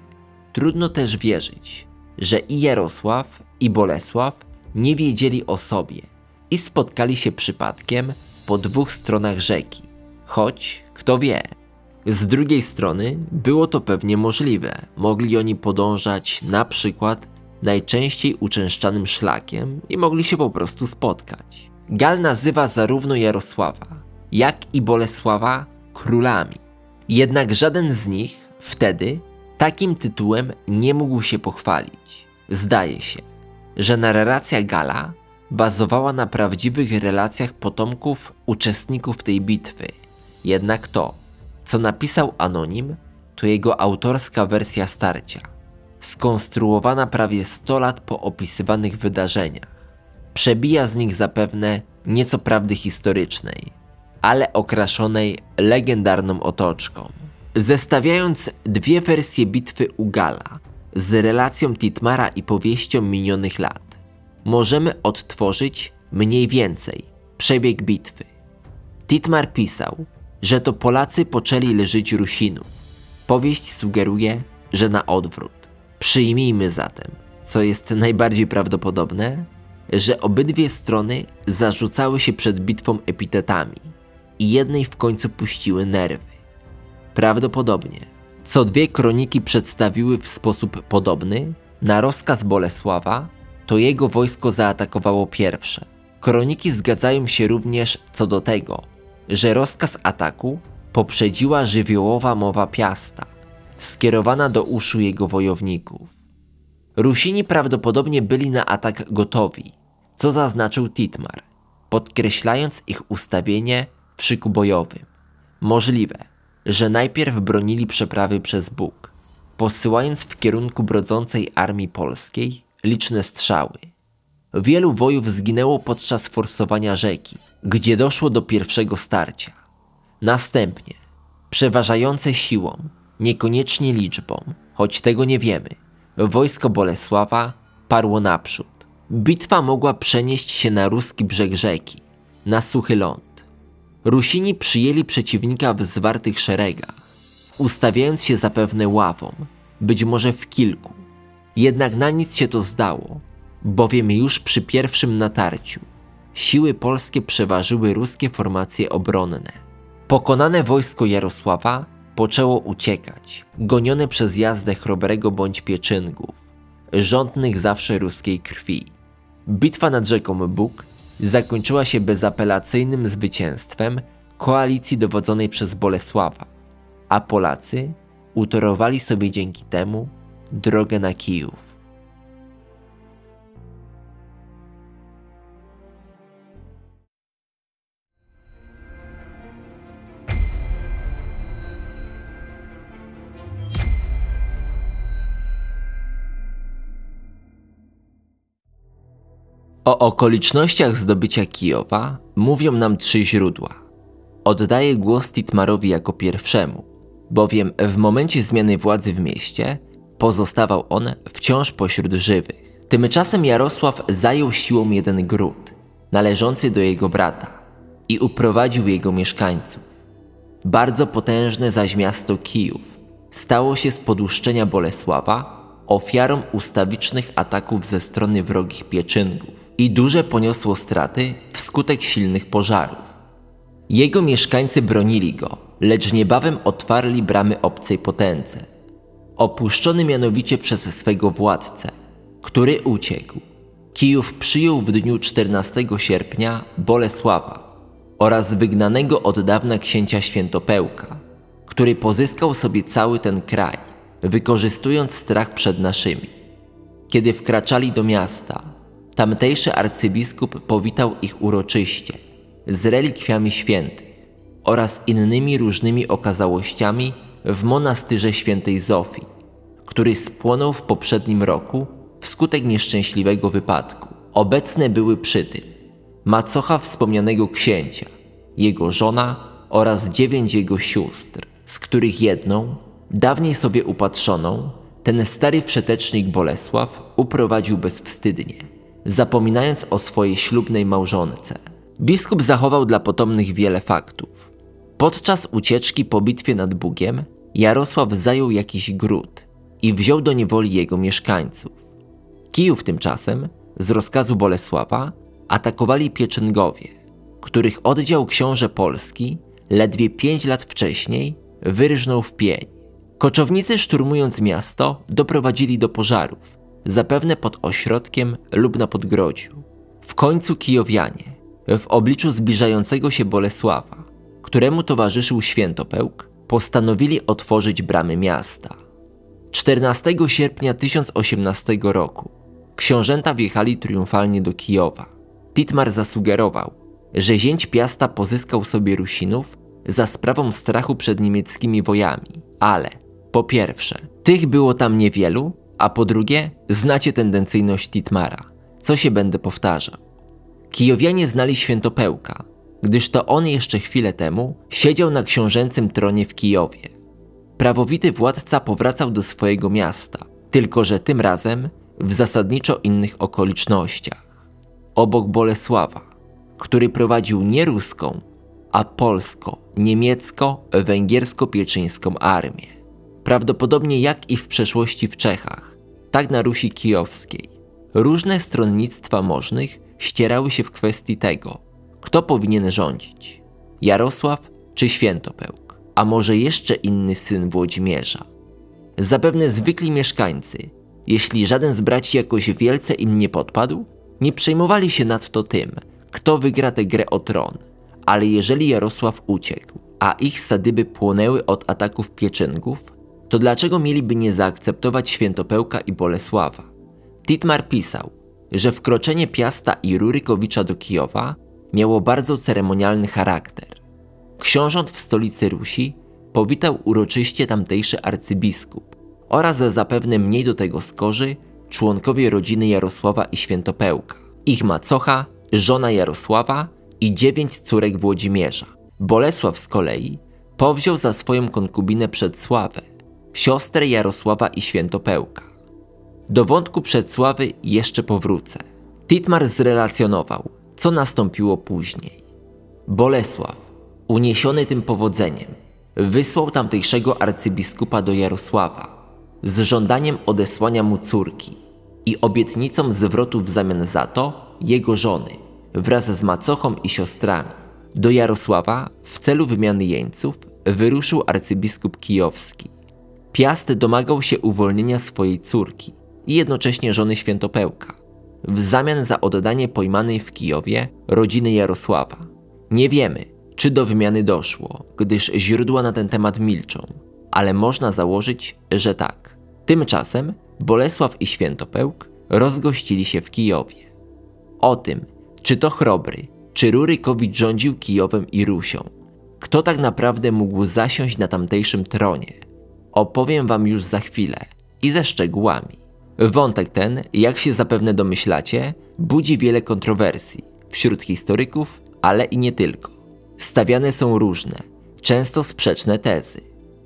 Trudno też wierzyć, że i Jarosław, i Bolesław nie wiedzieli o sobie i spotkali się przypadkiem po dwóch stronach rzeki. Choć, kto wie, z drugiej strony było to pewnie możliwe. Mogli oni podążać na przykład najczęściej uczęszczanym szlakiem i mogli się po prostu spotkać. Gal nazywa zarówno Jarosława, jak i Bolesława królami. Jednak żaden z nich wtedy takim tytułem nie mógł się pochwalić. Zdaje się, że narracja Gala bazowała na prawdziwych relacjach potomków uczestników tej bitwy. Jednak to, co napisał anonim, to jego autorska wersja starcia, skonstruowana prawie 100 lat po opisywanych wydarzeniach. Przebija z nich zapewne nieco prawdy historycznej, ale okraszonej legendarną otoczką. Zestawiając dwie wersje bitwy u Gala z relacją Titmara i powieścią minionych lat, możemy odtworzyć mniej więcej przebieg bitwy. Titmar pisał, że to Polacy poczęli leżyć Rusinów. Powieść sugeruje, że na odwrót. Przyjmijmy zatem, co jest najbardziej prawdopodobne, że obydwie strony zarzucały się przed bitwą epitetami i jednej w końcu puściły nerwy. Prawdopodobnie, co dwie kroniki przedstawiły w sposób podobny, na rozkaz Bolesława, to jego wojsko zaatakowało pierwsze. Kroniki zgadzają się również co do tego, że rozkaz ataku poprzedziła żywiołowa mowa Piasta, skierowana do uszu jego wojowników. Rusini prawdopodobnie byli na atak gotowi, co zaznaczył Titmar, podkreślając ich ustawienie w szyku bojowym. Możliwe, że najpierw bronili przeprawy przez Bóg, posyłając w kierunku brodzącej armii polskiej liczne strzały. Wielu wojów zginęło podczas forsowania rzeki, gdzie doszło do pierwszego starcia. Następnie, przeważające siłą, niekoniecznie liczbą, choć tego nie wiemy, wojsko Bolesława parło naprzód. Bitwa mogła przenieść się na ruski brzeg rzeki, na suchy ląd. Rusini przyjęli przeciwnika w zwartych szeregach, ustawiając się zapewne ławą, być może w kilku. Jednak na nic się to zdało, bowiem już przy pierwszym natarciu siły polskie przeważyły ruskie formacje obronne. Pokonane wojsko Jarosława poczęło uciekać, gonione przez jazdę chrobrego bądź pieczyngów, rządnych zawsze ruskiej krwi. Bitwa nad rzeką Bóg zakończyła się bezapelacyjnym zwycięstwem koalicji dowodzonej przez Bolesława, a Polacy utorowali sobie dzięki temu drogę na Kijów. O okolicznościach zdobycia Kijowa mówią nam trzy źródła. Oddaję głos Titmarowi jako pierwszemu, bowiem w momencie zmiany władzy w mieście pozostawał on wciąż pośród żywych. Tymczasem Jarosław zajął siłą jeden gród, należący do jego brata, i uprowadził jego mieszkańców. Bardzo potężne zaś miasto Kijów stało się z poduszczenia Bolesława ofiarą ustawicznych ataków ze strony wrogich pieczynków i duże poniosło straty wskutek silnych pożarów. Jego mieszkańcy bronili go, lecz niebawem otwarli bramy obcej potędze. Opuszczony mianowicie przez swego władcę, który uciekł, Kijów przyjął w dniu 14 sierpnia Bolesława oraz wygnanego od dawna księcia Świętopełka, który pozyskał sobie cały ten kraj, wykorzystując strach przed naszymi. Kiedy wkraczali do miasta, tamtejszy arcybiskup powitał ich uroczyście z relikwiami świętych oraz innymi różnymi okazałościami w monastyrze świętej Zofii, który spłonął w poprzednim roku wskutek nieszczęśliwego wypadku. Obecne były przy tym macocha wspomnianego księcia, jego żona oraz dziewięć jego sióstr, z których jedną Dawniej sobie upatrzoną, ten stary wszetecznik Bolesław uprowadził bezwstydnie, zapominając o swojej ślubnej małżonce. Biskup zachował dla potomnych wiele faktów. Podczas ucieczki po bitwie nad Bugiem Jarosław zajął jakiś gród i wziął do niewoli jego mieszkańców. Kijów tymczasem, z rozkazu Bolesława, atakowali Pieczyngowie, których oddział książę Polski ledwie pięć lat wcześniej wyrżnął w pień. Koczownicy szturmując miasto doprowadzili do pożarów, zapewne pod ośrodkiem lub na podgrodziu. W końcu Kijowianie, w obliczu zbliżającego się Bolesława, któremu towarzyszył Świętopełk, postanowili otworzyć bramy miasta. 14 sierpnia 1018 roku książęta wjechali triumfalnie do Kijowa. Titmar zasugerował, że zięć Piasta pozyskał sobie Rusinów za sprawą strachu przed niemieckimi wojami, ale po pierwsze, tych było tam niewielu, a po drugie, znacie tendencyjność Titmara, co się będę powtarzał. Kijowianie znali Świętopełka, gdyż to on jeszcze chwilę temu siedział na książęcym tronie w Kijowie. Prawowity władca powracał do swojego miasta, tylko że tym razem w zasadniczo innych okolicznościach. Obok Bolesława, który prowadził nie ruską, a polsko-niemiecko-węgiersko-pieczyńską armię. Prawdopodobnie jak i w przeszłości w Czechach, tak na Rusi Kijowskiej. Różne stronnictwa możnych ścierały się w kwestii tego, kto powinien rządzić. Jarosław czy Świętopełk, a może jeszcze inny syn Włodzimierza. Zapewne zwykli mieszkańcy, jeśli żaden z braci jakoś wielce im nie podpadł, nie przejmowali się nadto tym, kto wygra tę grę o tron. Ale jeżeli Jarosław uciekł, a ich sadyby płonęły od ataków pieczęgów, to dlaczego mieliby nie zaakceptować Świętopełka i Bolesława? Titmar pisał, że wkroczenie Piasta i Rurykowicza do Kijowa miało bardzo ceremonialny charakter. Książąt w stolicy Rusi powitał uroczyście tamtejszy arcybiskup oraz zapewne mniej do tego skorzy członkowie rodziny Jarosława i Świętopełka, ich macocha, żona Jarosława i dziewięć córek Włodzimierza. Bolesław z kolei powziął za swoją konkubinę Przedsławę, siostrę Jarosława i Świętopełka. Do wątku Przedsławy jeszcze powrócę. Titmar zrelacjonował, co nastąpiło później. Bolesław, uniesiony tym powodzeniem, wysłał tamtejszego arcybiskupa do Jarosława z żądaniem odesłania mu córki i obietnicą zwrotu w zamian za to jego żony wraz z macochą i siostrami. Do Jarosława w celu wymiany jeńców wyruszył arcybiskup kijowski. Piast domagał się uwolnienia swojej córki i jednocześnie żony Świętopełka w zamian za oddanie pojmanej w Kijowie rodziny Jarosława. Nie wiemy, czy do wymiany doszło, gdyż źródła na ten temat milczą, ale można założyć, że tak. Tymczasem Bolesław i Świętopełk rozgościli się w Kijowie. O tym, czy to Chrobry, czy Rurykowicz rządził Kijowem i Rusią, kto tak naprawdę mógł zasiąść na tamtejszym tronie, opowiem wam już za chwilę i ze szczegółami. Wątek ten, jak się zapewne domyślacie, budzi wiele kontrowersji wśród historyków, ale i nie tylko. Stawiane są różne, często sprzeczne tezy.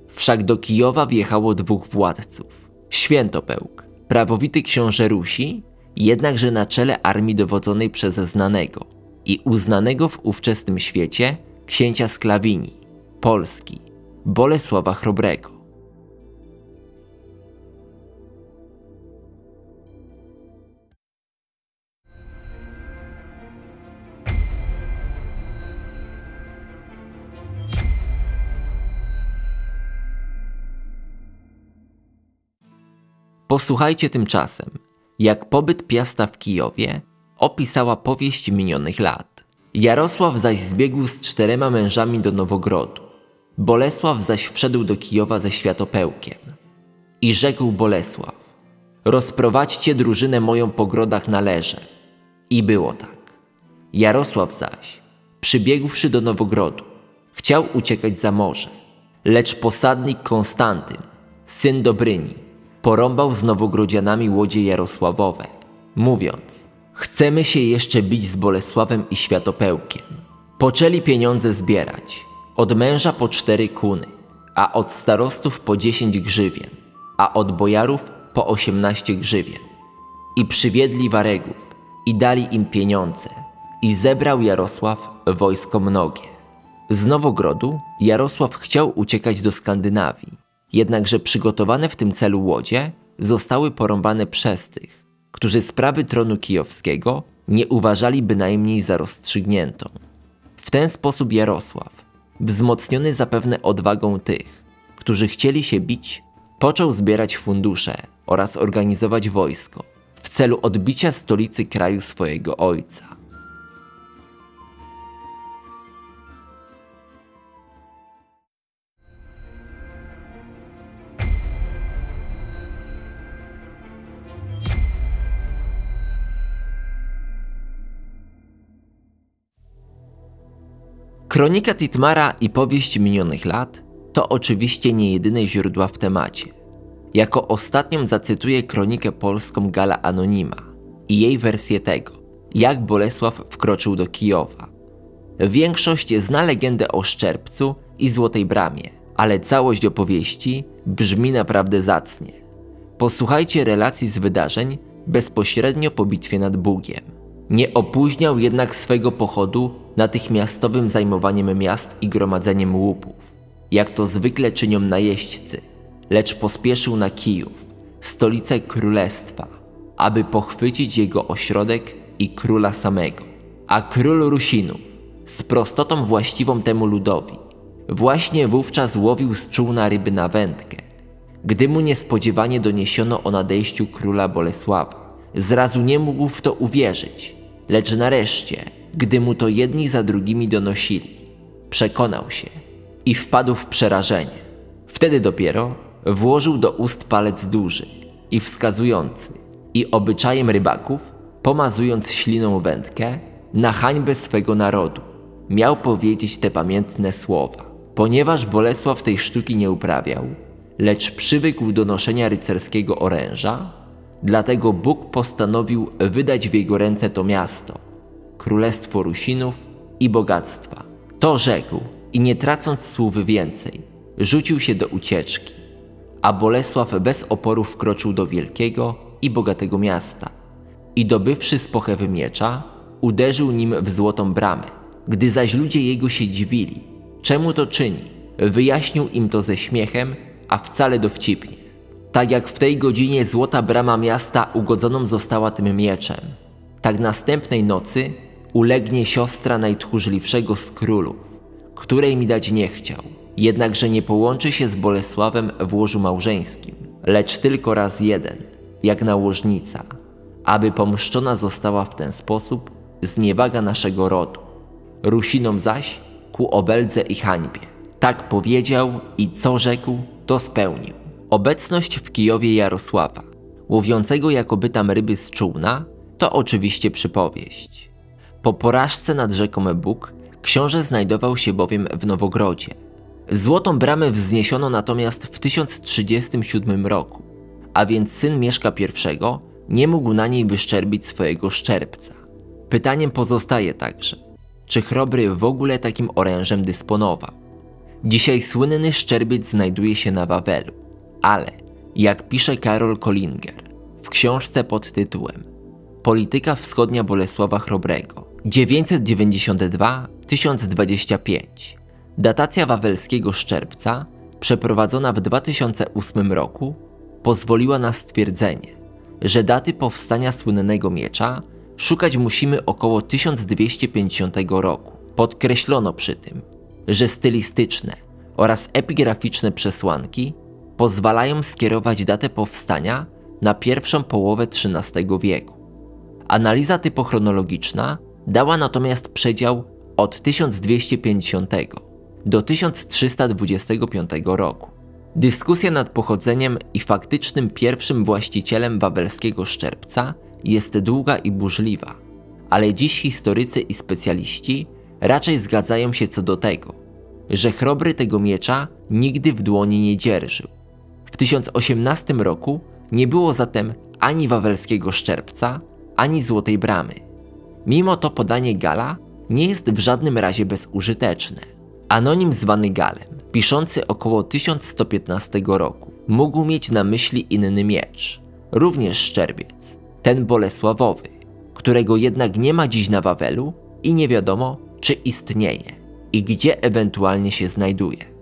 Wszak do Kijowa wjechało dwóch władców. Świętopełk, prawowity książę Rusi, jednakże na czele armii dowodzonej przez znanego i uznanego w ówczesnym świecie księcia Sklawini, Polski, Bolesława Chrobrego. Posłuchajcie tymczasem, jak pobyt Piasta w Kijowie opisała powieść minionych lat. Jarosław zaś zbiegł z czterema mężami do Nowogrodu. Bolesław zaś wszedł do Kijowa ze światopełkiem. I rzekł Bolesław, rozprowadźcie drużynę moją po grodach na leże. I było tak. Jarosław zaś, przybiegłszy do Nowogrodu, chciał uciekać za morze. Lecz posadnik Konstantyn, syn Dobryni, porąbał z nowogrodzianami łodzie Jarosławowe, mówiąc Chcemy się jeszcze bić z Bolesławem i Światopełkiem. Poczęli pieniądze zbierać, od męża po cztery kuny, a od starostów po dziesięć grzywien, a od bojarów po osiemnaście grzywien. I przywiedli waregów i dali im pieniądze. I zebrał Jarosław wojsko mnogie. Z Nowogrodu Jarosław chciał uciekać do Skandynawii, jednakże przygotowane w tym celu łodzie zostały porąbane przez tych, którzy sprawy tronu kijowskiego nie uważali bynajmniej za rozstrzygniętą. W ten sposób Jarosław, wzmocniony zapewne odwagą tych, którzy chcieli się bić, począł zbierać fundusze oraz organizować wojsko w celu odbicia stolicy kraju swojego ojca. Kronika Titmara i powieść minionych lat to oczywiście nie jedyne źródła w temacie. Jako ostatnią zacytuję kronikę polską Gala Anonima i jej wersję tego, jak Bolesław wkroczył do Kijowa. Większość zna legendę o Szczerbcu i Złotej Bramie, ale całość opowieści brzmi naprawdę zacnie. Posłuchajcie relacji z wydarzeń bezpośrednio po bitwie nad Bugiem. Nie opóźniał jednak swego pochodu natychmiastowym zajmowaniem miast i gromadzeniem łupów, jak to zwykle czynią najeźdźcy, lecz pospieszył na Kijów, stolicę królestwa, aby pochwycić jego ośrodek i króla samego. A król Rusinów, z prostotą właściwą temu ludowi, właśnie wówczas łowił z czółna ryby na wędkę, gdy mu niespodziewanie doniesiono o nadejściu króla Bolesława. Zrazu nie mógł w to uwierzyć, lecz nareszcie gdy mu to jedni za drugimi donosili. Przekonał się i wpadł w przerażenie. Wtedy dopiero włożył do ust palec duży i wskazujący i obyczajem rybaków, pomazując śliną wędkę, na hańbę swego narodu, miał powiedzieć te pamiętne słowa. Ponieważ Bolesław tej sztuki nie uprawiał, lecz przywykł do noszenia rycerskiego oręża, dlatego Bóg postanowił wydać w jego ręce to miasto – królestwo Rusinów i bogactwa. To rzekł i nie tracąc słów więcej, rzucił się do ucieczki, a Bolesław bez oporu wkroczył do wielkiego i bogatego miasta i dobywszy z pochewy miecza, uderzył nim w złotą bramę. Gdy zaś ludzie jego się dziwili, czemu to czyni, wyjaśnił im to ze śmiechem, a wcale dowcipnie. Tak jak w tej godzinie złota brama miasta ugodzoną została tym mieczem, tak następnej nocy ulegnie siostra najtchórzliwszego z królów, której mi dać nie chciał, jednakże nie połączy się z Bolesławem w łożu małżeńskim, lecz tylko raz jeden, jak nałożnica, aby pomszczona została w ten sposób zniewaga naszego rodu, Rusinom zaś ku obeldze i hańbie. Tak powiedział i co rzekł, to spełnił. Obecność w Kijowie Jarosława, łowiącego jakoby tam ryby z czółna, to oczywiście przypowieść. Po porażce nad rzeką Bóg książę znajdował się bowiem w Nowogrodzie. Złotą bramę wzniesiono natomiast w 1037 roku, a więc syn Mieszka I nie mógł na niej wyszczerbić swojego szczerbca. Pytaniem pozostaje także, czy Chrobry w ogóle takim orężem dysponował. Dzisiaj słynny szczerbiec znajduje się na Wawelu, ale, jak pisze Karol Kollinger w książce pod tytułem Polityka wschodnia Bolesława Chrobrego 992-1025 Datacja wawelskiego szczerbca przeprowadzona w 2008 roku pozwoliła na stwierdzenie, że daty powstania słynnego miecza szukać musimy około 1250 roku. Podkreślono przy tym, że stylistyczne oraz epigraficzne przesłanki pozwalają skierować datę powstania na pierwszą połowę XIII wieku. Analiza typochronologiczna dała natomiast przedział od 1250 do 1325 roku. Dyskusja nad pochodzeniem i faktycznym pierwszym właścicielem wawelskiego szczerbca jest długa i burzliwa, ale dziś historycy i specjaliści raczej zgadzają się co do tego, że chrobry tego miecza nigdy w dłoni nie dzierżył. W 1018 roku nie było zatem ani wawelskiego szczerbca, ani złotej bramy. Mimo to podanie Gala nie jest w żadnym razie bezużyteczne. Anonim zwany Galem, piszący około 1115 roku, mógł mieć na myśli inny miecz, również szczerbiec, ten Bolesławowy, którego jednak nie ma dziś na Wawelu i nie wiadomo, czy istnieje i gdzie ewentualnie się znajduje.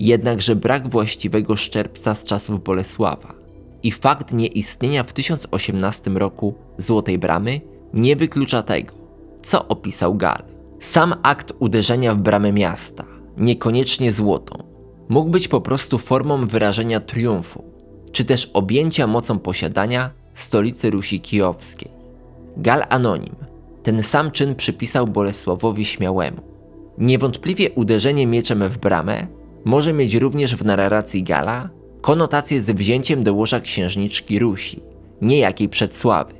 Jednakże brak właściwego szczerbca z czasów Bolesława i fakt nieistnienia w 1018 roku Złotej Bramy nie wyklucza tego, co opisał Gal. Sam akt uderzenia w bramę miasta, niekoniecznie złotą, mógł być po prostu formą wyrażenia triumfu, czy też objęcia mocą posiadania stolicy Rusi Kijowskiej. Gal Anonim ten sam czyn przypisał Bolesławowi Śmiałemu. Niewątpliwie uderzenie mieczem w bramę może mieć również w narracji Gala konotację z wzięciem do łoża księżniczki Rusi, niejakiej przedsławy.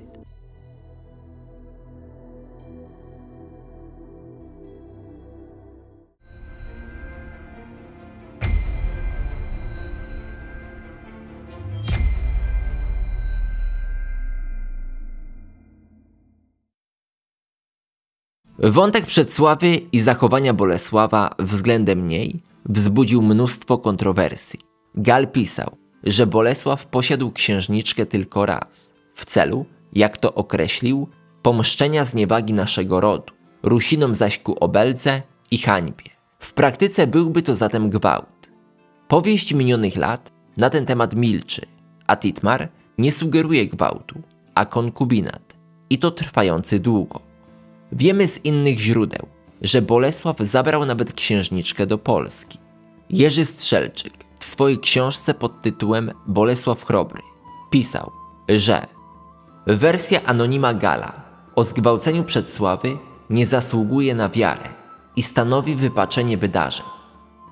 Wątek przedsławy i zachowania Bolesława względem niej wzbudził mnóstwo kontrowersji. Gal pisał, że Bolesław posiadł księżniczkę tylko raz, w celu, jak to określił, pomszczenia zniewagi naszego rodu, Rusinom zaś ku obeldze i hańbie. W praktyce byłby to zatem gwałt. Powieść minionych lat na ten temat milczy, a Titmar nie sugeruje gwałtu, a konkubinat, i to trwający długo. Wiemy z innych źródeł, że Bolesław zabrał nawet księżniczkę do Polski. Jerzy Strzelczyk w swojej książce pod tytułem Bolesław Chrobry pisał, że wersja anonima Gala o zgwałceniu przedsławy nie zasługuje na wiarę i stanowi wypaczenie wydarzeń.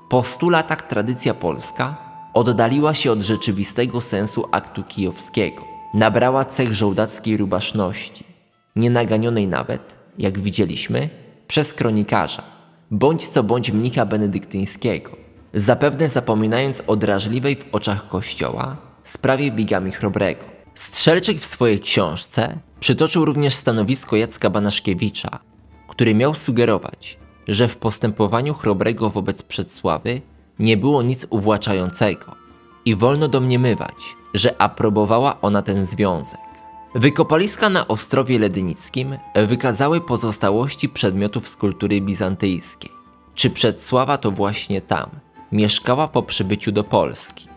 Po stu latach tradycja polska oddaliła się od rzeczywistego sensu aktu kijowskiego. Nabrała cech żołdackiej rubaszności, nienaganionej nawet jak widzieliśmy, przez kronikarza, bądź co bądź mnicha benedyktyńskiego, zapewne zapominając o drażliwej w oczach kościoła sprawie bigami Chrobrego. Strzelczyk w swojej książce przytoczył również stanowisko Jacka Banaszkiewicza, który miał sugerować, że w postępowaniu Chrobrego wobec Przedsławy nie było nic uwłaczającego i wolno domniemywać, że aprobowała ona ten związek. Wykopaliska na Ostrowie Ledynickim wykazały pozostałości przedmiotów z kultury bizantyjskiej. Czy Przedsława to właśnie tam mieszkała po przybyciu do Polski?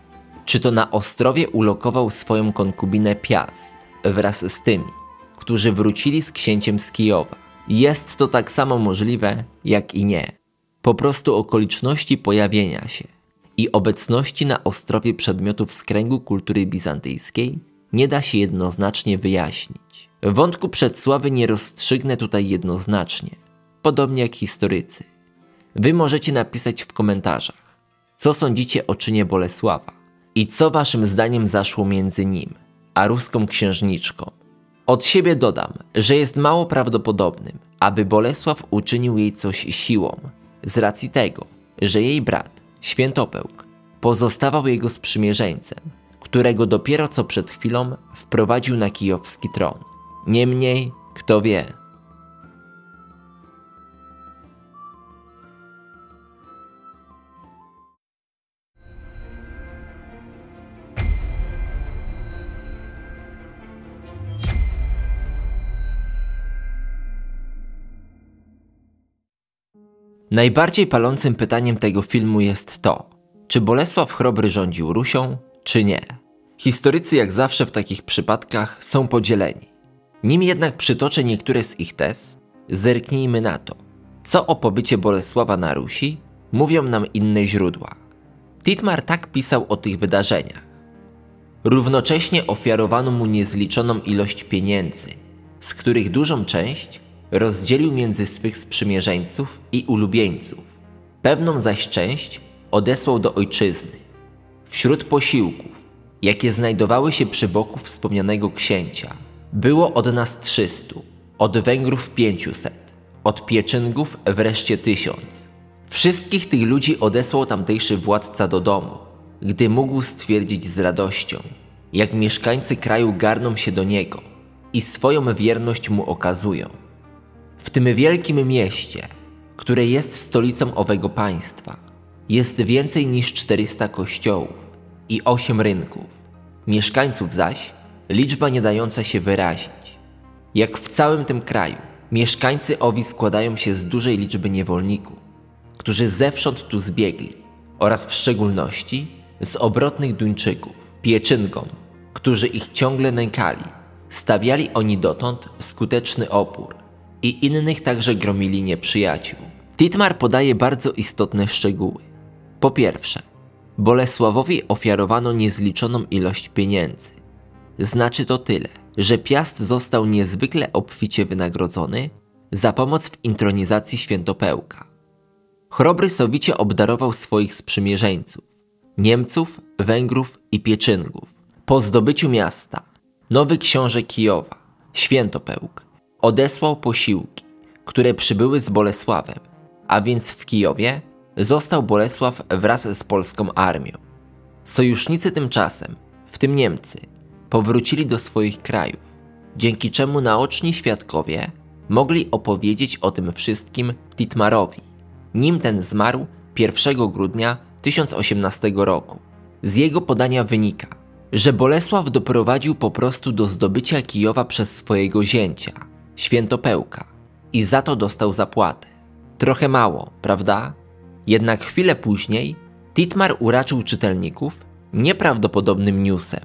Czy to na Ostrowie ulokował swoją konkubinę Piast wraz z tymi, którzy wrócili z księciem z Kijowa? Jest to tak samo możliwe, jak i nie. Po prostu okoliczności pojawienia się i obecności na Ostrowie przedmiotów z kręgu kultury bizantyjskiej nie da się jednoznacznie wyjaśnić. Wątku przedsławy nie rozstrzygnę tutaj jednoznacznie, podobnie jak historycy. Wy możecie napisać w komentarzach, co sądzicie o czynie Bolesława i co waszym zdaniem zaszło między nim a ruską księżniczką. Od siebie dodam, że jest mało prawdopodobnym, aby Bolesław uczynił jej coś siłą, z racji tego, że jej brat, Świętopełk, pozostawał jego sprzymierzeńcem którego dopiero co przed chwilą wprowadził na kijowski tron. Niemniej, kto wie, Najbardziej palącym pytaniem tego filmu jest to, czy Bolesław Chrobry rządził Rusią, czy nie. Historycy jak zawsze w takich przypadkach są podzieleni. Nim jednak przytoczę niektóre z ich tez, zerknijmy na to, co o pobycie Bolesława na Rusi mówią nam inne źródła. Titmar tak pisał o tych wydarzeniach. Równocześnie ofiarowano mu niezliczoną ilość pieniędzy, z których dużą część rozdzielił między swych sprzymierzeńców i ulubieńców. Pewną zaś część odesłał do ojczyzny. Wśród posiłków jakie znajdowały się przy boku wspomnianego księcia. Było od nas 300, od Węgrów 500, od Pieczyngów wreszcie tysiąc. Wszystkich tych ludzi odesłał tamtejszy władca do domu, gdy mógł stwierdzić z radością, jak mieszkańcy kraju garną się do niego i swoją wierność mu okazują. W tym wielkim mieście, które jest stolicą owego państwa, jest więcej niż 400 kościołów, i osiem rynków. Mieszkańców zaś liczba nie dająca się wyrazić. Jak w całym tym kraju, mieszkańcy owi składają się z dużej liczby niewolników, którzy zewsząd tu zbiegli, oraz w szczególności z obrotnych Duńczyków, pieczynkom, którzy ich ciągle nękali. Stawiali oni dotąd skuteczny opór i innych także gromili nieprzyjaciół. Titmar podaje bardzo istotne szczegóły. Po pierwsze, Bolesławowi ofiarowano niezliczoną ilość pieniędzy. Znaczy to tyle, że Piast został niezwykle obficie wynagrodzony za pomoc w intronizacji świętopełka. Chrobry sowicie obdarował swoich sprzymierzeńców, Niemców, Węgrów i Pieczyngów. Po zdobyciu miasta, nowy książę Kijowa, Świętopełk, odesłał posiłki, które przybyły z Bolesławem, a więc w Kijowie został Bolesław wraz z polską armią. Sojusznicy tymczasem, w tym Niemcy, powrócili do swoich krajów, dzięki czemu naoczni świadkowie mogli opowiedzieć o tym wszystkim Titmarowi, nim ten zmarł 1 grudnia 1018 roku. Z jego podania wynika, że Bolesław doprowadził po prostu do zdobycia Kijowa przez swojego zięcia, Świętopełka, i za to dostał zapłatę. Trochę mało, prawda? Jednak chwilę później Titmar uraczył czytelników nieprawdopodobnym newsem.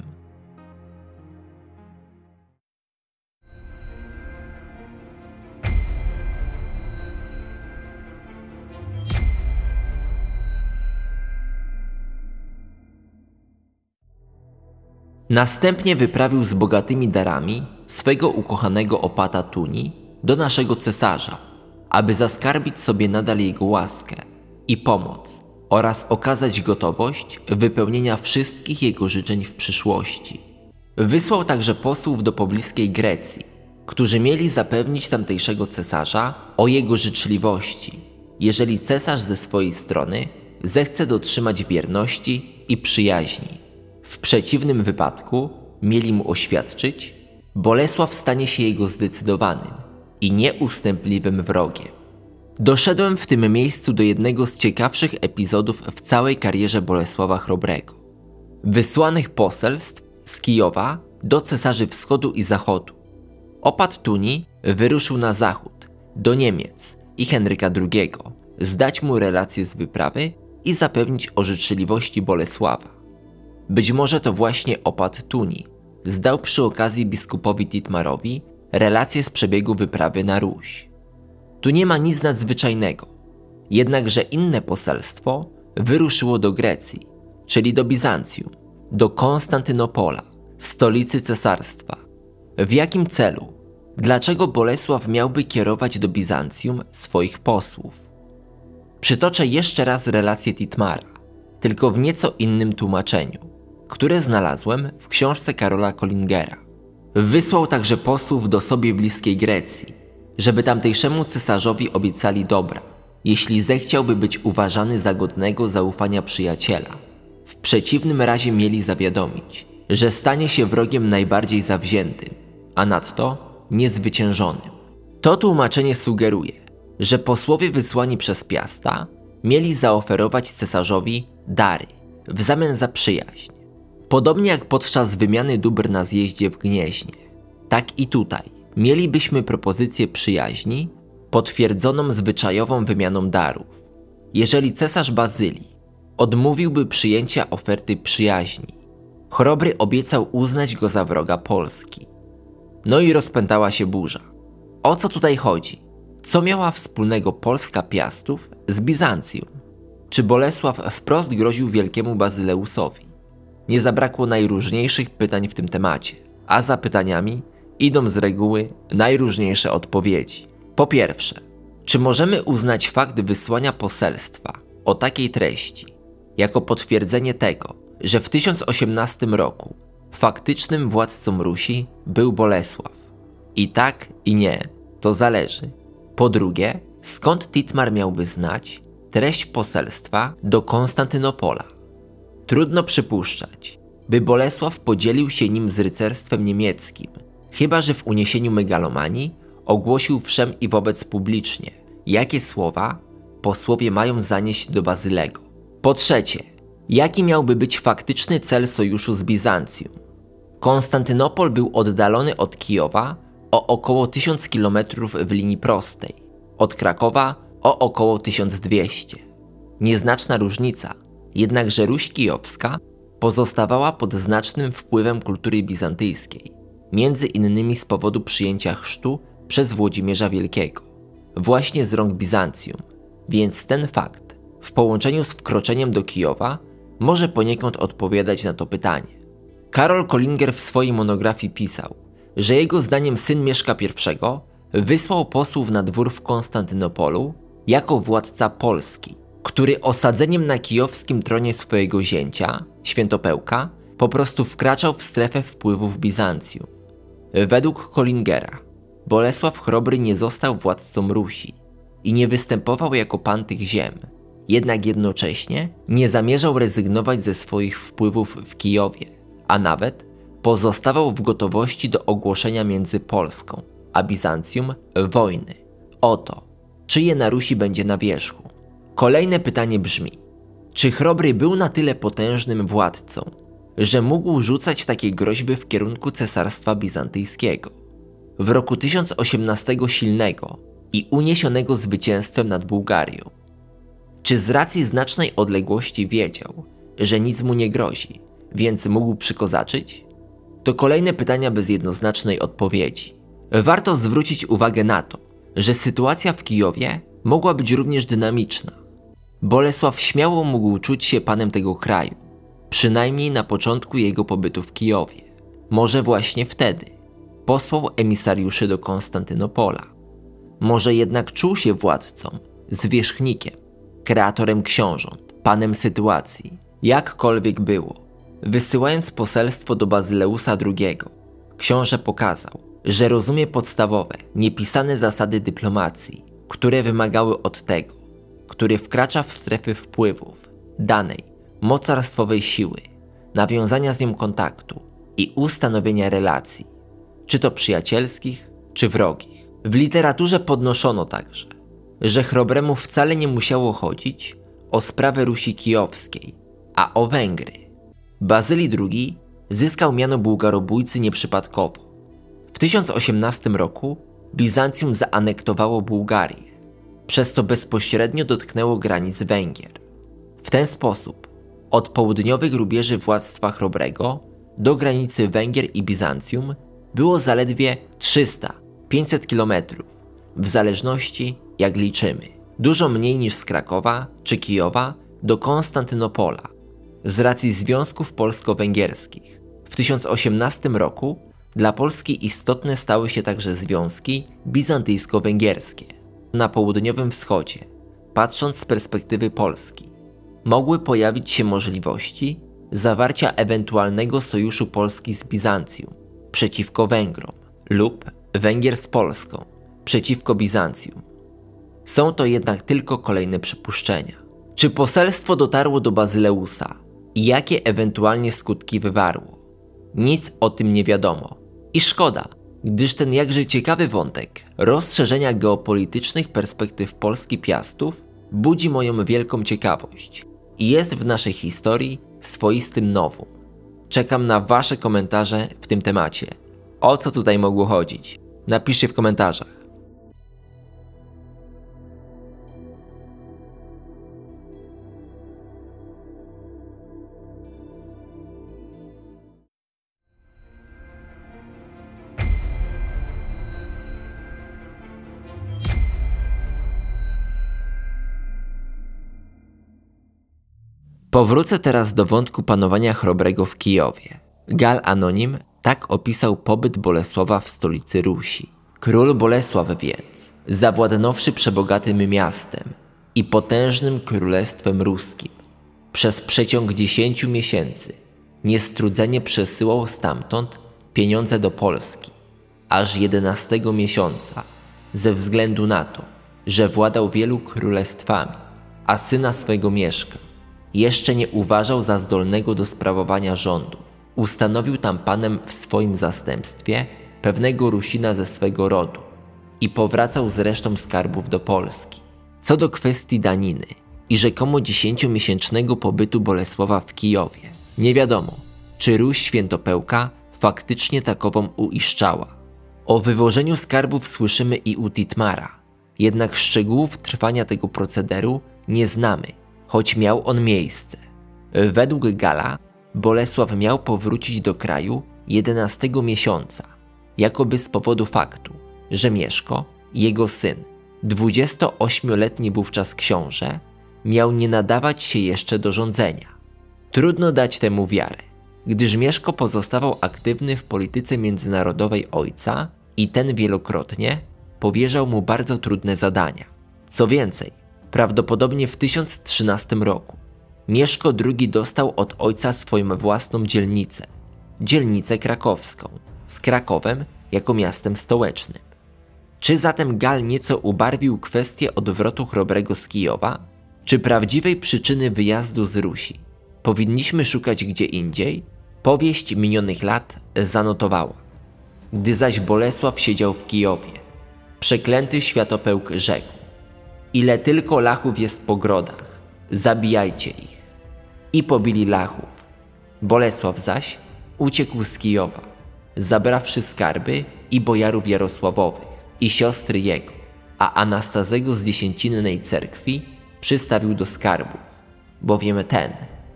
Następnie wyprawił z bogatymi darami swego ukochanego opata Tuni do naszego cesarza, aby zaskarbić sobie nadal jego łaskę i pomoc oraz okazać gotowość wypełnienia wszystkich jego życzeń w przyszłości. Wysłał także posłów do pobliskiej Grecji, którzy mieli zapewnić tamtejszego cesarza o jego życzliwości, jeżeli cesarz ze swojej strony zechce dotrzymać wierności i przyjaźni. W przeciwnym wypadku mieli mu oświadczyć, Bolesław stanie się jego zdecydowanym i nieustępliwym wrogiem. Doszedłem w tym miejscu do jednego z ciekawszych epizodów w całej karierze Bolesława Chrobrego. Wysłanych poselstw z Kijowa do cesarzy wschodu i zachodu. Opat Tuni wyruszył na zachód, do Niemiec i Henryka II, zdać mu relacje z wyprawy i zapewnić o życzliwości Bolesława. Być może to właśnie opat Tuni zdał przy okazji biskupowi Titmarowi relacje z przebiegu wyprawy na Ruś. Tu nie ma nic nadzwyczajnego, jednakże inne poselstwo wyruszyło do Grecji, czyli do Bizancjum, do Konstantynopola, stolicy cesarstwa. W jakim celu? Dlaczego Bolesław miałby kierować do Bizancjum swoich posłów? Przytoczę jeszcze raz relację Titmara, tylko w nieco innym tłumaczeniu które znalazłem w książce Karola Kollingera. Wysłał także posłów do sobie bliskiej Grecji, żeby tamtejszemu cesarzowi obiecali dobra, jeśli zechciałby być uważany za godnego zaufania przyjaciela. W przeciwnym razie mieli zawiadomić, że stanie się wrogiem najbardziej zawziętym, a nadto niezwyciężonym. To tłumaczenie sugeruje, że posłowie wysłani przez Piasta mieli zaoferować cesarzowi dary w zamian za przyjaźń. Podobnie jak podczas wymiany dóbr na zjeździe w Gnieźnie, tak i tutaj mielibyśmy propozycję przyjaźni potwierdzoną zwyczajową wymianą darów. Jeżeli cesarz Bazylii odmówiłby przyjęcia oferty przyjaźni, Chrobry obiecał uznać go za wroga Polski. No i rozpętała się burza. O co tutaj chodzi? Co miała wspólnego Polska Piastów z Bizancjum? Czy Bolesław wprost groził wielkiemu Bazyleusowi? nie zabrakło najróżniejszych pytań w tym temacie, a za pytaniami idą z reguły najróżniejsze odpowiedzi. Po pierwsze, czy możemy uznać fakt wysłania poselstwa o takiej treści jako potwierdzenie tego, że w 1018 roku faktycznym władcą Rusi był Bolesław? I tak, i nie, to zależy. Po drugie, skąd Titmar miałby znać treść poselstwa do Konstantynopola? Trudno przypuszczać, by Bolesław podzielił się nim z rycerstwem niemieckim, chyba że w uniesieniu megalomanii ogłosił wszem i wobec publicznie, jakie słowa posłowie mają zanieść do Bazylego. Po trzecie, jaki miałby być faktyczny cel sojuszu z Bizancjum? Konstantynopol był oddalony od Kijowa o około 1000 km w linii prostej, od Krakowa o około 1200. Nieznaczna różnica, jednakże Ruś Kijowska pozostawała pod znacznym wpływem kultury bizantyjskiej, między innymi z powodu przyjęcia chrztu przez Włodzimierza Wielkiego, właśnie z rąk Bizancjum, więc ten fakt, w połączeniu z wkroczeniem do Kijowa, może poniekąd odpowiadać na to pytanie. Karol Kollinger w swojej monografii pisał, że jego zdaniem syn Mieszka I wysłał posłów na dwór w Konstantynopolu jako władca Polski, który osadzeniem na kijowskim tronie swojego zięcia, Świętopełka, po prostu wkraczał w strefę wpływów Bizancjum. Według Kollingera, Bolesław Chrobry nie został władcą Rusi i nie występował jako pan tych ziem, jednak jednocześnie nie zamierzał rezygnować ze swoich wpływów w Kijowie, a nawet pozostawał w gotowości do ogłoszenia między Polską a Bizancjum wojny o to, czyje na Rusi będzie na wierzchu. Kolejne pytanie brzmi: czy Chrobry był na tyle potężnym władcą, że mógł rzucać takie groźby w kierunku cesarstwa bizantyjskiego? W roku 1018 silnego i uniesionego zwycięstwem nad Bułgarią. Czy z racji znacznej odległości wiedział, że nic mu nie grozi, więc mógł przykozaczyć? To kolejne pytania bez jednoznacznej odpowiedzi. Warto zwrócić uwagę na to, że sytuacja w Kijowie mogła być również dynamiczna. Bolesław śmiało mógł czuć się panem tego kraju, przynajmniej na początku jego pobytu w Kijowie. Może właśnie wtedy posłał emisariuszy do Konstantynopola. Może jednak czuł się władcą, zwierzchnikiem, kreatorem książąt, panem sytuacji, jakkolwiek było. Wysyłając poselstwo do Bazyleusa II, książę pokazał, że rozumie podstawowe, niepisane zasady dyplomacji, które wymagały od tego, który wkracza w strefy wpływów, danej, mocarstwowej siły, nawiązania z nią kontaktu i ustanowienia relacji, czy to przyjacielskich, czy wrogich. W literaturze podnoszono także, że Chrobremu wcale nie musiało chodzić o sprawę Rusi Kijowskiej, a o Węgry. Bazylii II zyskał miano bułgarobójcy nieprzypadkowo. W 1018 roku Bizancjum zaanektowało Bułgarię, przez co bezpośrednio dotknęło granic Węgier. W ten sposób od południowych rubieży władztwa Chrobrego do granicy Węgier i Bizancjum było zaledwie 300-500 kilometrów, w zależności jak liczymy. Dużo mniej niż z Krakowa czy Kijowa do Konstantynopola, z racji związków polsko-węgierskich. W 1018 roku dla Polski istotne stały się także związki bizantyjsko-węgierskie. Na południowym wschodzie, patrząc z perspektywy Polski, mogły pojawić się możliwości zawarcia ewentualnego sojuszu Polski z Bizancjum przeciwko Węgrom lub Węgier z Polską przeciwko Bizancjum. Są to jednak tylko kolejne przypuszczenia. Czy poselstwo dotarło do Bazyleusa i jakie ewentualnie skutki wywarło? Nic o tym nie wiadomo. I szkoda, gdyż ten jakże ciekawy wątek rozszerzenia geopolitycznych perspektyw Polski Piastów budzi moją wielką ciekawość i jest w naszej historii swoistym nowum. Czekam na Wasze komentarze w tym temacie. O co tutaj mogło chodzić? Napiszcie w komentarzach. Powrócę teraz do wątku panowania Chrobrego w Kijowie. Gal Anonim tak opisał pobyt Bolesława w stolicy Rusi. Król Bolesław więc, zawładnąwszy przebogatym miastem i potężnym królestwem ruskim, przez przeciąg dziesięciu miesięcy niestrudzenie przesyłał stamtąd pieniądze do Polski, aż jedenastego miesiąca, ze względu na to, że władał wielu królestwami, a syna swego mieszka jeszcze nie uważał za zdolnego do sprawowania rządu. Ustanowił tam panem w swoim zastępstwie pewnego Rusina ze swego rodu i powracał z resztą skarbów do Polski. Co do kwestii daniny i rzekomo dziesięciomiesięcznego pobytu Bolesława w Kijowie, nie wiadomo, czy Ruś Świętopełka faktycznie takową uiszczała. O wywożeniu skarbów słyszymy i u Titmara, jednak szczegółów trwania tego procederu nie znamy, choć miał on miejsce. Według Gala Bolesław miał powrócić do kraju 11 miesiąca, jakoby z powodu faktu, że Mieszko, jego syn, 28-letni wówczas książę, miał nie nadawać się jeszcze do rządzenia. Trudno dać temu wiarę, gdyż Mieszko pozostawał aktywny w polityce międzynarodowej ojca i ten wielokrotnie powierzał mu bardzo trudne zadania. Co więcej, prawdopodobnie w 1013 roku Mieszko II dostał od ojca swoją własną dzielnicę, dzielnicę krakowską, z Krakowem jako miastem stołecznym. Czy zatem Gal nieco ubarwił kwestię odwrotu chrobrego z Kijowa? Czy prawdziwej przyczyny wyjazdu z Rusi powinniśmy szukać gdzie indziej? Powieść minionych lat zanotowała. Gdy zaś Bolesław siedział w Kijowie, przeklęty światopełk rzekł: Ile tylko lachów jest po grodach, zabijajcie ich. I pobili lachów. Bolesław zaś uciekł z Kijowa, zabrawszy skarby i bojarów Jarosławowych i siostry jego, a Anastazego z dziesięcinnej cerkwi przystawił do skarbów, bowiem ten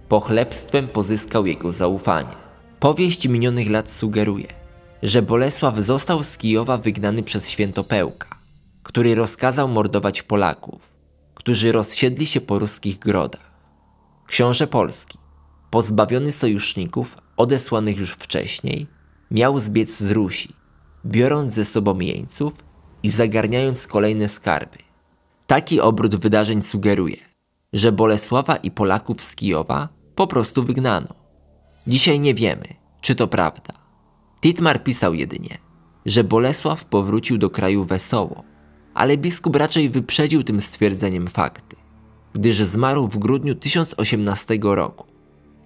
pochlebstwem pozyskał jego zaufanie. Powieść minionych lat sugeruje, że Bolesław został z Kijowa wygnany przez świętopełka, który rozkazał mordować Polaków, którzy rozsiedli się po ruskich grodach. Książę Polski, pozbawiony sojuszników odesłanych już wcześniej, miał zbiec z Rusi, biorąc ze sobą jeńców i zagarniając kolejne skarby. Taki obrót wydarzeń sugeruje, że Bolesława i Polaków z Kijowa po prostu wygnano. Dzisiaj nie wiemy, czy to prawda. Titmar pisał jedynie, że Bolesław powrócił do kraju wesoło, ale biskup raczej wyprzedził tym stwierdzeniem fakty, gdyż zmarł w grudniu 1018 roku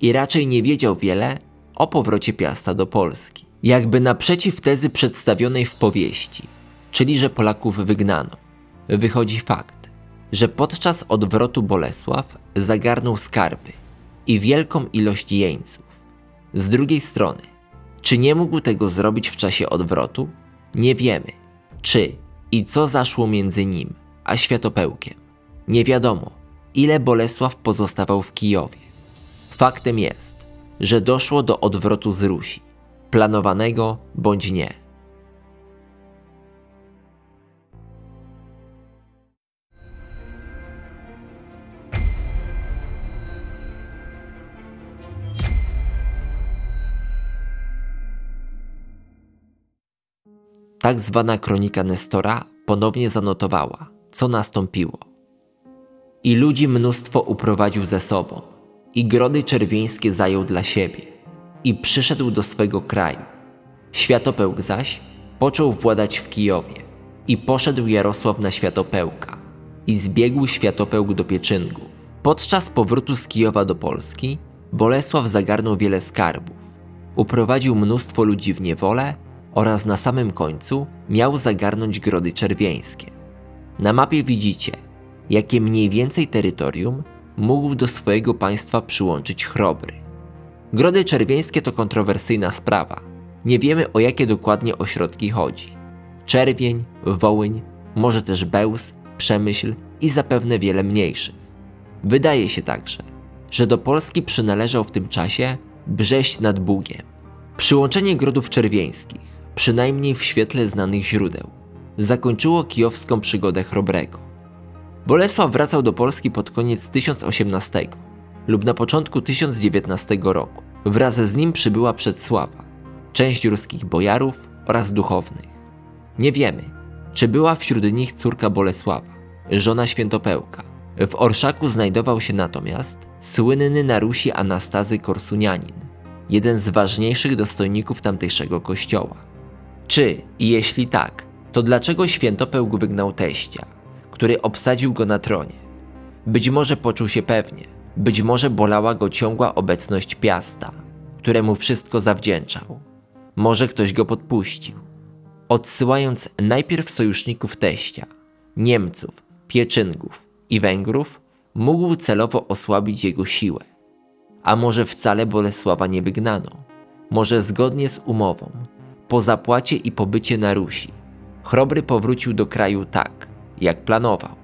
i raczej nie wiedział wiele o powrocie Piasta do Polski. Jakby naprzeciw tezy przedstawionej w powieści, czyli że Polaków wygnano, wychodzi fakt, że podczas odwrotu Bolesław zagarnął skarby i wielką ilość jeńców. Z drugiej strony, czy nie mógł tego zrobić w czasie odwrotu? Nie wiemy. Czy i co zaszło między nim a Światopełkiem? Nie wiadomo, ile Bolesław pozostawał w Kijowie. Faktem jest, że doszło do odwrotu z Rusi, planowanego bądź nie. Tak zwana kronika Nestora ponownie zanotowała, co nastąpiło. I ludzi mnóstwo uprowadził ze sobą, i grody czerwieńskie zajął dla siebie, i przyszedł do swego kraju. Światopełk zaś począł władać w Kijowie, i poszedł Jarosław na Światopełka, i zbiegł Światopełk do Pieczynków. Podczas powrotu z Kijowa do Polski Bolesław zagarnął wiele skarbów, uprowadził mnóstwo ludzi w niewolę oraz na samym końcu miał zagarnąć grody czerwieńskie. Na mapie widzicie, jakie mniej więcej terytorium mógł do swojego państwa przyłączyć Chrobry. Grody czerwieńskie to kontrowersyjna sprawa. Nie wiemy o jakie dokładnie ośrodki chodzi. Czerwień, Wołyń, może też Bełz, Przemyśl i zapewne wiele mniejszych. Wydaje się także, że do Polski przynależał w tym czasie Brześć nad Bugiem. Przyłączenie grodów czerwieńskich przynajmniej w świetle znanych źródeł, zakończyło kijowską przygodę Chrobrego. Bolesław wracał do Polski pod koniec 1018 lub na początku 1019 roku. Wraz z nim przybyła Przedsława, część ruskich bojarów oraz duchownych. Nie wiemy, czy była wśród nich córka Bolesława, żona świętopełka. W orszaku znajdował się natomiast słynny na Rusi Anastazy Korsunianin, jeden z ważniejszych dostojników tamtejszego kościoła. Czy jeśli tak, to dlaczego świętopełk wygnał teścia, który obsadził go na tronie? Być może poczuł się pewnie, być może bolała go ciągła obecność piasta, któremu wszystko zawdzięczał. Może ktoś go podpuścił. Odsyłając najpierw sojuszników teścia, Niemców, Pieczyngów i Węgrów, mógł celowo osłabić jego siłę. A może wcale Bolesława nie wygnano? Może zgodnie z umową Po zapłacie i pobycie na Rusi, Chrobry powrócił do kraju tak, jak planował.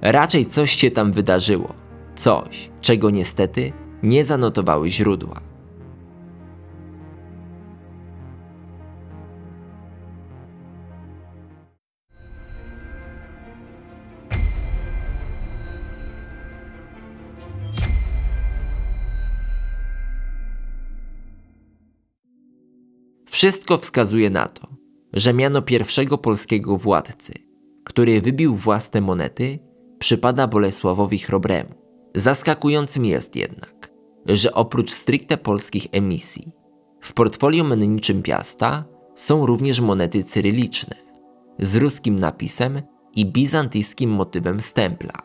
Raczej coś się tam wydarzyło, coś, czego niestety nie zanotowały źródła. Wszystko wskazuje na to, że miano pierwszego polskiego władcy, który wybił własne monety, przypada Bolesławowi Chrobremu. Zaskakującym jest jednak, że oprócz stricte polskich emisji, w portfolio menniczym Piasta są również monety cyryliczne z ruskim napisem i bizantyjskim motywem stempla.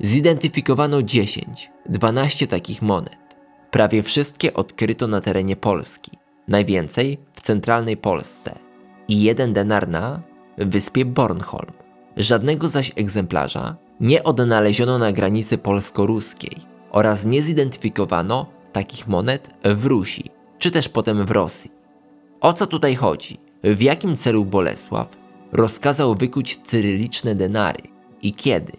Zidentyfikowano 10-12 takich monet. Prawie wszystkie odkryto na terenie Polski, najwięcej w centralnej Polsce i jeden denar na wyspie Bornholm. Żadnego zaś egzemplarza nie odnaleziono na granicy polsko-ruskiej oraz nie zidentyfikowano takich monet w Rusi, czy też potem w Rosji. O co tutaj chodzi? W jakim celu Bolesław rozkazał wykuć cyryliczne denary i kiedy?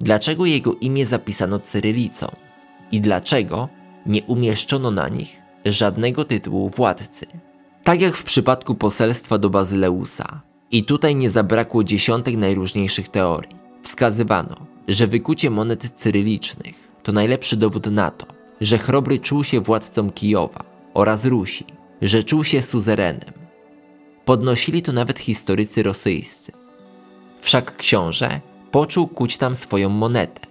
Dlaczego jego imię zapisano cyrylicą? I dlaczego nie umieszczono na nich żadnego tytułu władcy? Tak jak w przypadku poselstwa do Bazyleusa. I tutaj nie zabrakło dziesiątek najróżniejszych teorii. Wskazywano, że wykucie monet cyrylicznych to najlepszy dowód na to, że Chrobry czuł się władcą Kijowa oraz Rusi, że czuł się suzerenem. Podnosili to nawet historycy rosyjscy. Wszak książę poczuł kuć tam swoją monetę.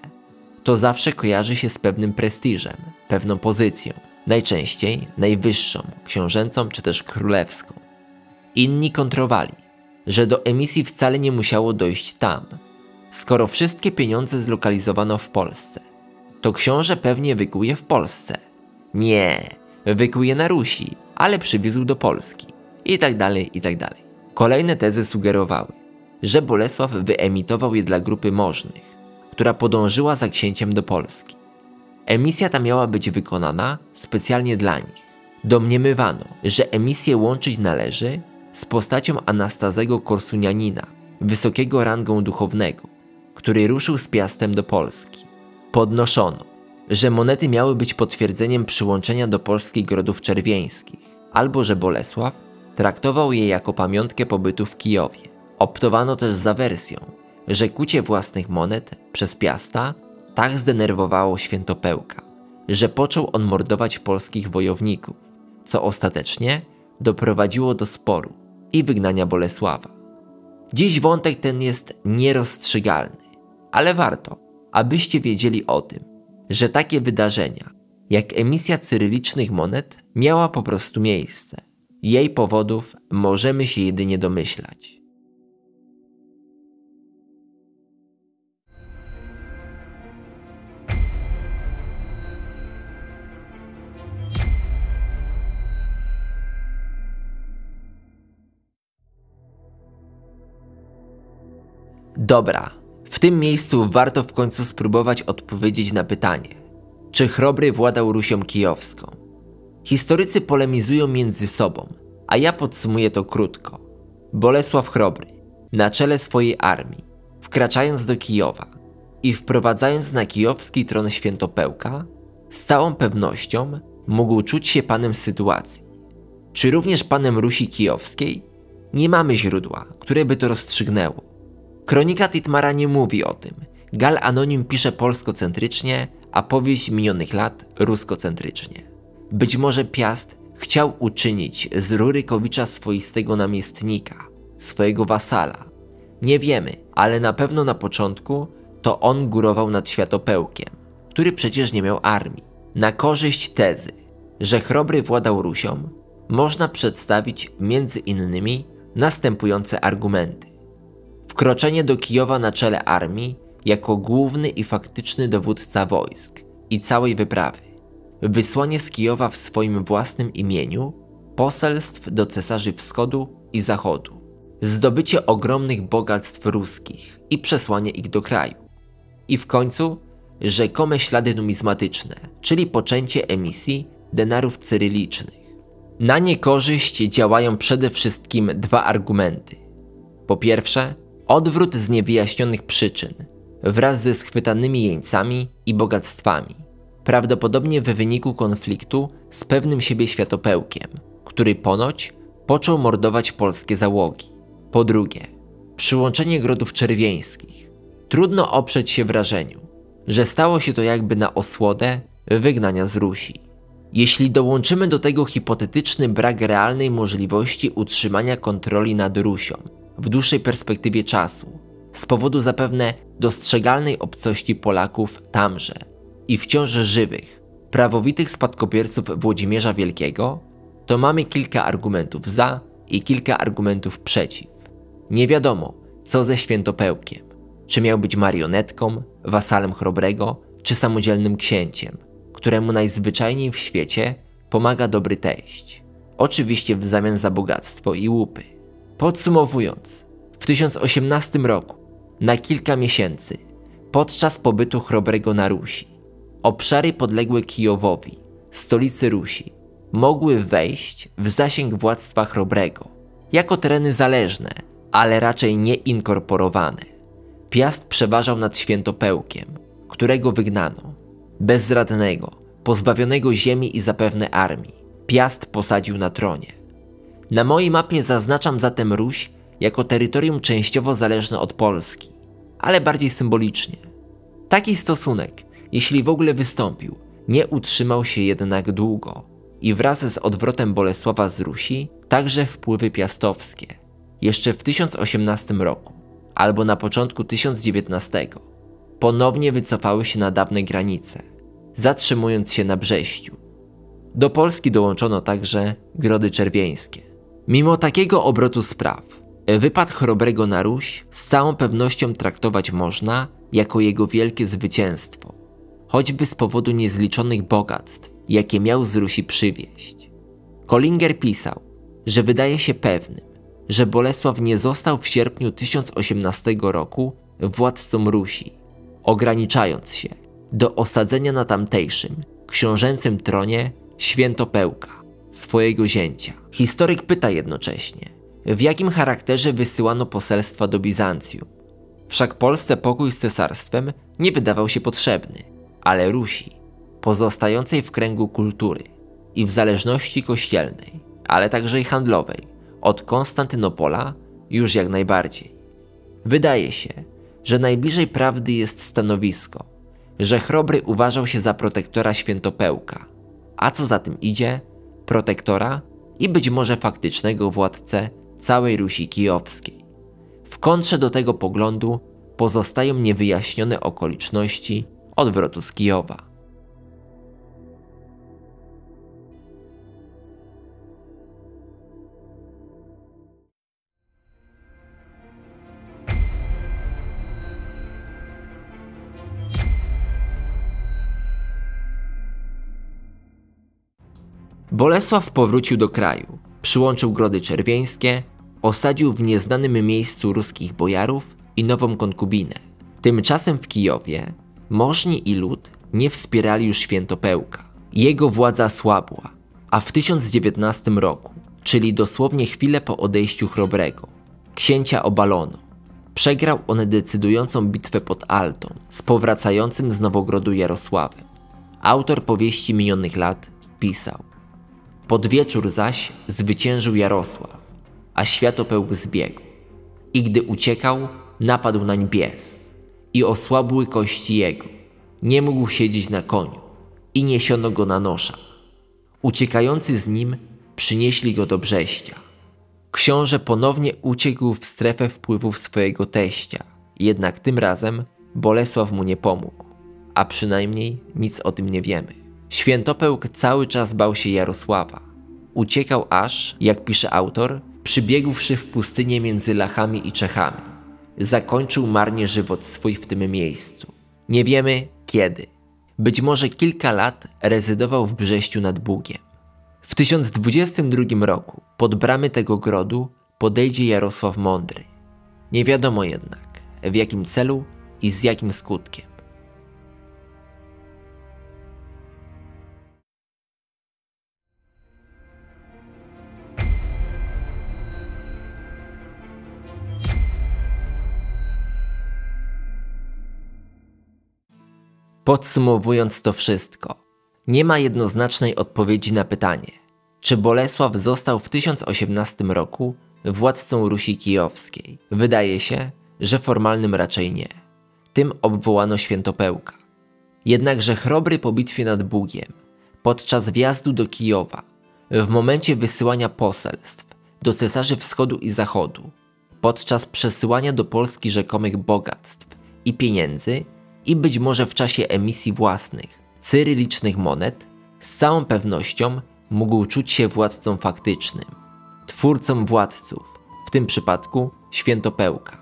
To zawsze kojarzy się z pewnym prestiżem, pewną pozycją, najczęściej najwyższą, książęcą czy też królewską. Inni kontrowali, że do emisji wcale nie musiało dojść tam. Skoro wszystkie pieniądze zlokalizowano w Polsce, to książę pewnie wykuje w Polsce. Nie, wykuje na Rusi, ale przywiózł do Polski. I tak dalej, i tak dalej. Kolejne tezy sugerowały, że Bolesław wyemitował je dla grupy możnych, która podążyła za księciem do Polski. Emisja ta miała być wykonana specjalnie dla nich. Domniemywano, że emisję łączyć należy z postacią Anastazego Korsunianina, wysokiego rangą duchownego, który ruszył z Piastem do Polski. Podnoszono, że monety miały być potwierdzeniem przyłączenia do polskich grodów czerwieńskich, albo że Bolesław traktował je jako pamiątkę pobytu w Kijowie. Optowano też za wersją, że kucie własnych monet przez Piasta tak zdenerwowało świętopełka, że począł on mordować polskich wojowników, co ostatecznie doprowadziło do sporu i wygnania Bolesława. Dziś wątek ten jest nierozstrzygalny, ale warto, abyście wiedzieli o tym, że takie wydarzenia, jak emisja cyrylicznych monet, miała po prostu miejsce. Jej powodów możemy się jedynie domyślać. Dobra, w tym miejscu warto w końcu spróbować odpowiedzieć na pytanie, czy Chrobry władał Rusią Kijowską? Historycy polemizują między sobą, a ja podsumuję to krótko. Bolesław Chrobry, na czele swojej armii, wkraczając do Kijowa i wprowadzając na kijowski tron świętopełka, z całą pewnością mógł czuć się panem sytuacji. Czy również panem Rusi Kijowskiej? Nie mamy źródła, które by to rozstrzygnęło. Kronika Titmara nie mówi o tym. Gal Anonim pisze polskocentrycznie, a powieść minionych lat ruskocentrycznie. Być może Piast chciał uczynić z Rurykowicza swoistego namiestnika, swojego wasala. Nie wiemy, ale na pewno na początku to on górował nad Światopełkiem, który przecież nie miał armii. Na korzyść tezy, że Chrobry władał Rusią, można przedstawić między innymi następujące argumenty. Wkroczenie do Kijowa na czele armii jako główny i faktyczny dowódca wojsk i całej wyprawy. Wysłanie z Kijowa w swoim własnym imieniu poselstw do cesarzy wschodu i zachodu. Zdobycie ogromnych bogactw ruskich i przesłanie ich do kraju. I w końcu rzekome ślady numizmatyczne, czyli poczęcie emisji denarów cyrylicznych. Na niekorzyść działają przede wszystkim dwa argumenty. Po pierwsze, odwrót z niewyjaśnionych przyczyn wraz ze schwytanymi jeńcami i bogactwami, prawdopodobnie w wyniku konfliktu z pewnym siebie światopełkiem, który ponoć począł mordować polskie załogi. Po drugie, przyłączenie grodów czerwieńskich. Trudno oprzeć się wrażeniu, że stało się to jakby na osłodę wygnania z Rusi. Jeśli dołączymy do tego hipotetyczny brak realnej możliwości utrzymania kontroli nad Rusią w dłuższej perspektywie czasu, z powodu zapewne dostrzegalnej obcości Polaków tamże i wciąż żywych, prawowitych spadkobierców Włodzimierza Wielkiego, to mamy kilka argumentów za i kilka argumentów przeciw. Nie wiadomo, co ze świętopełkiem. Czy miał być marionetką, wasalem chrobrego, czy samodzielnym księciem, któremu najzwyczajniej w świecie pomaga dobry teść. Oczywiście w zamian za bogactwo i łupy. Podsumowując, w 1018 roku, na kilka miesięcy, podczas pobytu chrobrego na Rusi, obszary podległe Kijowowi, stolicy Rusi, mogły wejść w zasięg władztwa chrobrego, jako tereny zależne, ale raczej nie inkorporowane. Piast przeważał nad Świętopełkiem, którego wygnano. Bezradnego, pozbawionego ziemi i zapewne armii, Piast posadził na tronie. Na mojej mapie zaznaczam zatem Ruś jako terytorium częściowo zależne od Polski, ale bardziej symbolicznie. Taki stosunek, jeśli w ogóle wystąpił, nie utrzymał się jednak długo i wraz z odwrotem Bolesława z Rusi także wpływy piastowskie. Jeszcze w 1018 roku, albo na początku 1019, ponownie wycofały się na dawne granice, zatrzymując się na Brześciu. Do Polski dołączono także Grody Czerwieńskie. Mimo takiego obrotu spraw, wypad Chrobrego na Ruś z całą pewnością traktować można jako jego wielkie zwycięstwo, choćby z powodu niezliczonych bogactw, jakie miał z Rusi przywieźć. Kollinger pisał, że wydaje się pewnym, że Bolesław nie został w sierpniu 1018 roku władcą Rusi, ograniczając się do osadzenia na tamtejszym, książęcym tronie Świętopełka, swojego zięcia. Historyk pyta jednocześnie, w jakim charakterze wysyłano poselstwa do Bizancjum. Wszak Polsce pokój z cesarstwem nie wydawał się potrzebny, ale Rusi, pozostającej w kręgu kultury i w zależności kościelnej, ale także i handlowej, od Konstantynopola już jak najbardziej. Wydaje się, że najbliżej prawdy jest stanowisko, że Chrobry uważał się za protektora Świętopełka, a co za tym idzie, protektora i być może faktycznego władcę całej Rusi Kijowskiej. W kontrze do tego poglądu pozostają niewyjaśnione okoliczności odwrotu z Kijowa. Bolesław powrócił do kraju, przyłączył grody czerwieńskie, osadził w nieznanym miejscu ruskich bojarów i nową konkubinę. Tymczasem w Kijowie możni i lud nie wspierali już świętopełka. Jego władza słabła, a w 1019 roku, czyli dosłownie chwilę po odejściu Chrobrego, księcia obalono. Przegrał on decydującą bitwę pod Altą z powracającym z Nowogrodu Jarosławem. Autor powieści minionych lat pisał pod wieczór zaś zwyciężył Jarosław, a światopełk zbiegł. I gdy uciekał, napadł nań bies i osłabły kości jego. Nie mógł siedzieć na koniu i niesiono go na noszach. Uciekający z nim przynieśli go do Brześcia. Książę ponownie uciekł w strefę wpływów swojego teścia, jednak tym razem Bolesław mu nie pomógł, a przynajmniej nic o tym nie wiemy. Świętopełk cały czas bał się Jarosława. Uciekał aż, jak pisze autor, przybiegłszy w pustynię między Lachami i Czechami. Zakończył marnie żywot swój w tym miejscu. Nie wiemy kiedy. Być może kilka lat rezydował w Brześciu nad Bugiem. W 1022 roku pod bramy tego grodu podejdzie Jarosław Mądry. Nie wiadomo jednak w jakim celu i z jakim skutkiem. Podsumowując to wszystko, nie ma jednoznacznej odpowiedzi na pytanie, czy Bolesław został w 1018 roku władcą Rusi Kijowskiej. Wydaje się, że formalnym raczej nie. Tym obwołano świętopełka. Jednakże chrobry po bitwie nad Bugiem, podczas wjazdu do Kijowa, w momencie wysyłania poselstw do cesarzy wschodu i zachodu, podczas przesyłania do Polski rzekomych bogactw i pieniędzy i być może w czasie emisji własnych cyrylicznych monet, z całą pewnością mógł czuć się władcą faktycznym, twórcą władców, w tym przypadku świętopełka.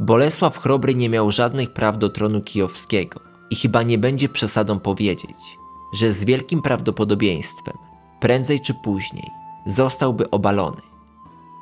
Bolesław Chrobry nie miał żadnych praw do tronu kijowskiego i chyba nie będzie przesadą powiedzieć, że z wielkim prawdopodobieństwem, prędzej czy później, zostałby obalony.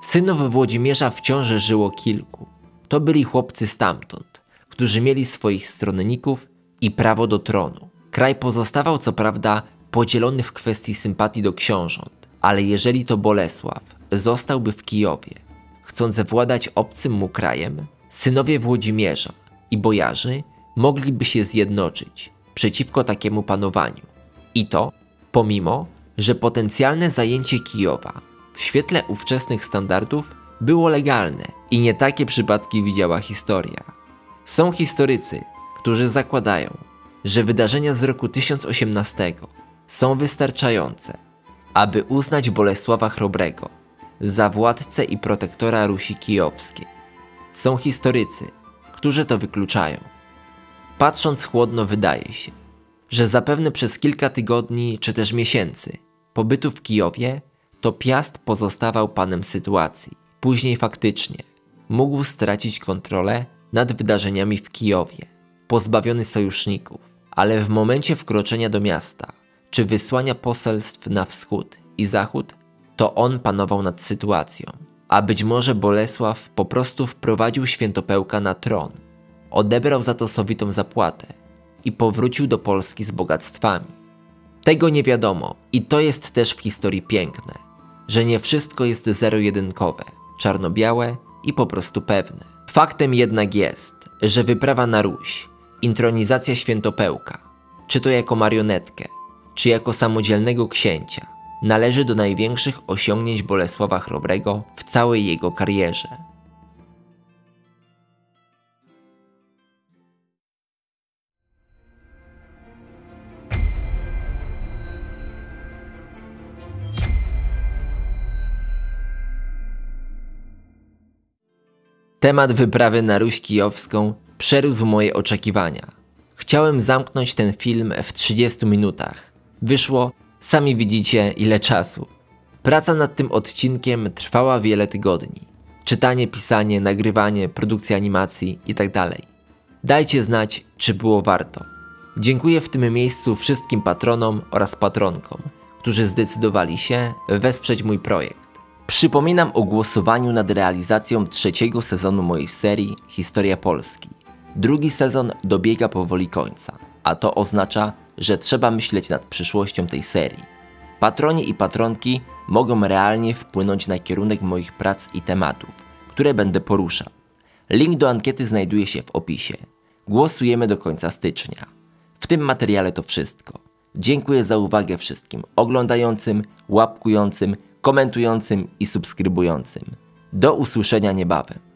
Synów Włodzimierza wciąż żyło kilku. To byli chłopcy stamtąd, którzy mieli swoich stronników i prawo do tronu. Kraj pozostawał co prawda podzielony w kwestii sympatii do książąt, ale jeżeli to Bolesław zostałby w Kijowie, chcąc władać obcym mu krajem, synowie Włodzimierza i bojarzy mogliby się zjednoczyć przeciwko takiemu panowaniu. I to pomimo, że potencjalne zajęcie Kijowa w świetle ówczesnych standardów było legalne i nie takie przypadki widziała historia. Są historycy, którzy zakładają, że wydarzenia z roku 1018 są wystarczające, aby uznać Bolesława Chrobrego za władcę i protektora Rusi Kijowskiej. Są historycy, którzy to wykluczają. Patrząc chłodno wydaje się, że zapewne przez kilka tygodni czy też miesięcy pobytu w Kijowie to Piast pozostawał panem sytuacji. Później faktycznie mógł stracić kontrolę nad wydarzeniami w Kijowie, pozbawiony sojuszników, ale w momencie wkroczenia do miasta czy wysłania poselstw na wschód i zachód, to on panował nad sytuacją. A być może Bolesław po prostu wprowadził świętopełka na tron, odebrał za to sowitą zapłatę i powrócił do Polski z bogactwami. Tego nie wiadomo i to jest też w historii piękne, że nie wszystko jest zero-jedynkowe, czarno-białe i po prostu pewne. Faktem jednak jest, że wyprawa na Ruś, intronizacja świętopełka, czy to jako marionetkę, czy jako samodzielnego księcia, należy do największych osiągnięć Bolesława Chrobrego w całej jego karierze. Temat wyprawy na Ruś Kijowską przerósł moje oczekiwania. Chciałem zamknąć ten film w 30 minutach. Wyszło, sami widzicie, ile czasu. Praca nad tym odcinkiem trwała wiele tygodni. Czytanie, pisanie, nagrywanie, produkcja animacji itd. Dajcie znać, czy było warto. Dziękuję w tym miejscu wszystkim patronom oraz patronkom, którzy zdecydowali się wesprzeć mój projekt. Przypominam o głosowaniu nad realizacją trzeciego sezonu mojej serii Historia Polski. Drugi sezon dobiega powoli końca, a to oznacza, że trzeba myśleć nad przyszłością tej serii. Patroni i patronki mogą realnie wpłynąć na kierunek moich prac i tematów, które będę poruszał. Link do ankiety znajduje się w opisie. Głosujemy do końca stycznia. W tym materiale to wszystko. Dziękuję za uwagę wszystkim oglądającym, łapkującym, komentującym i subskrybującym. Do usłyszenia niebawem.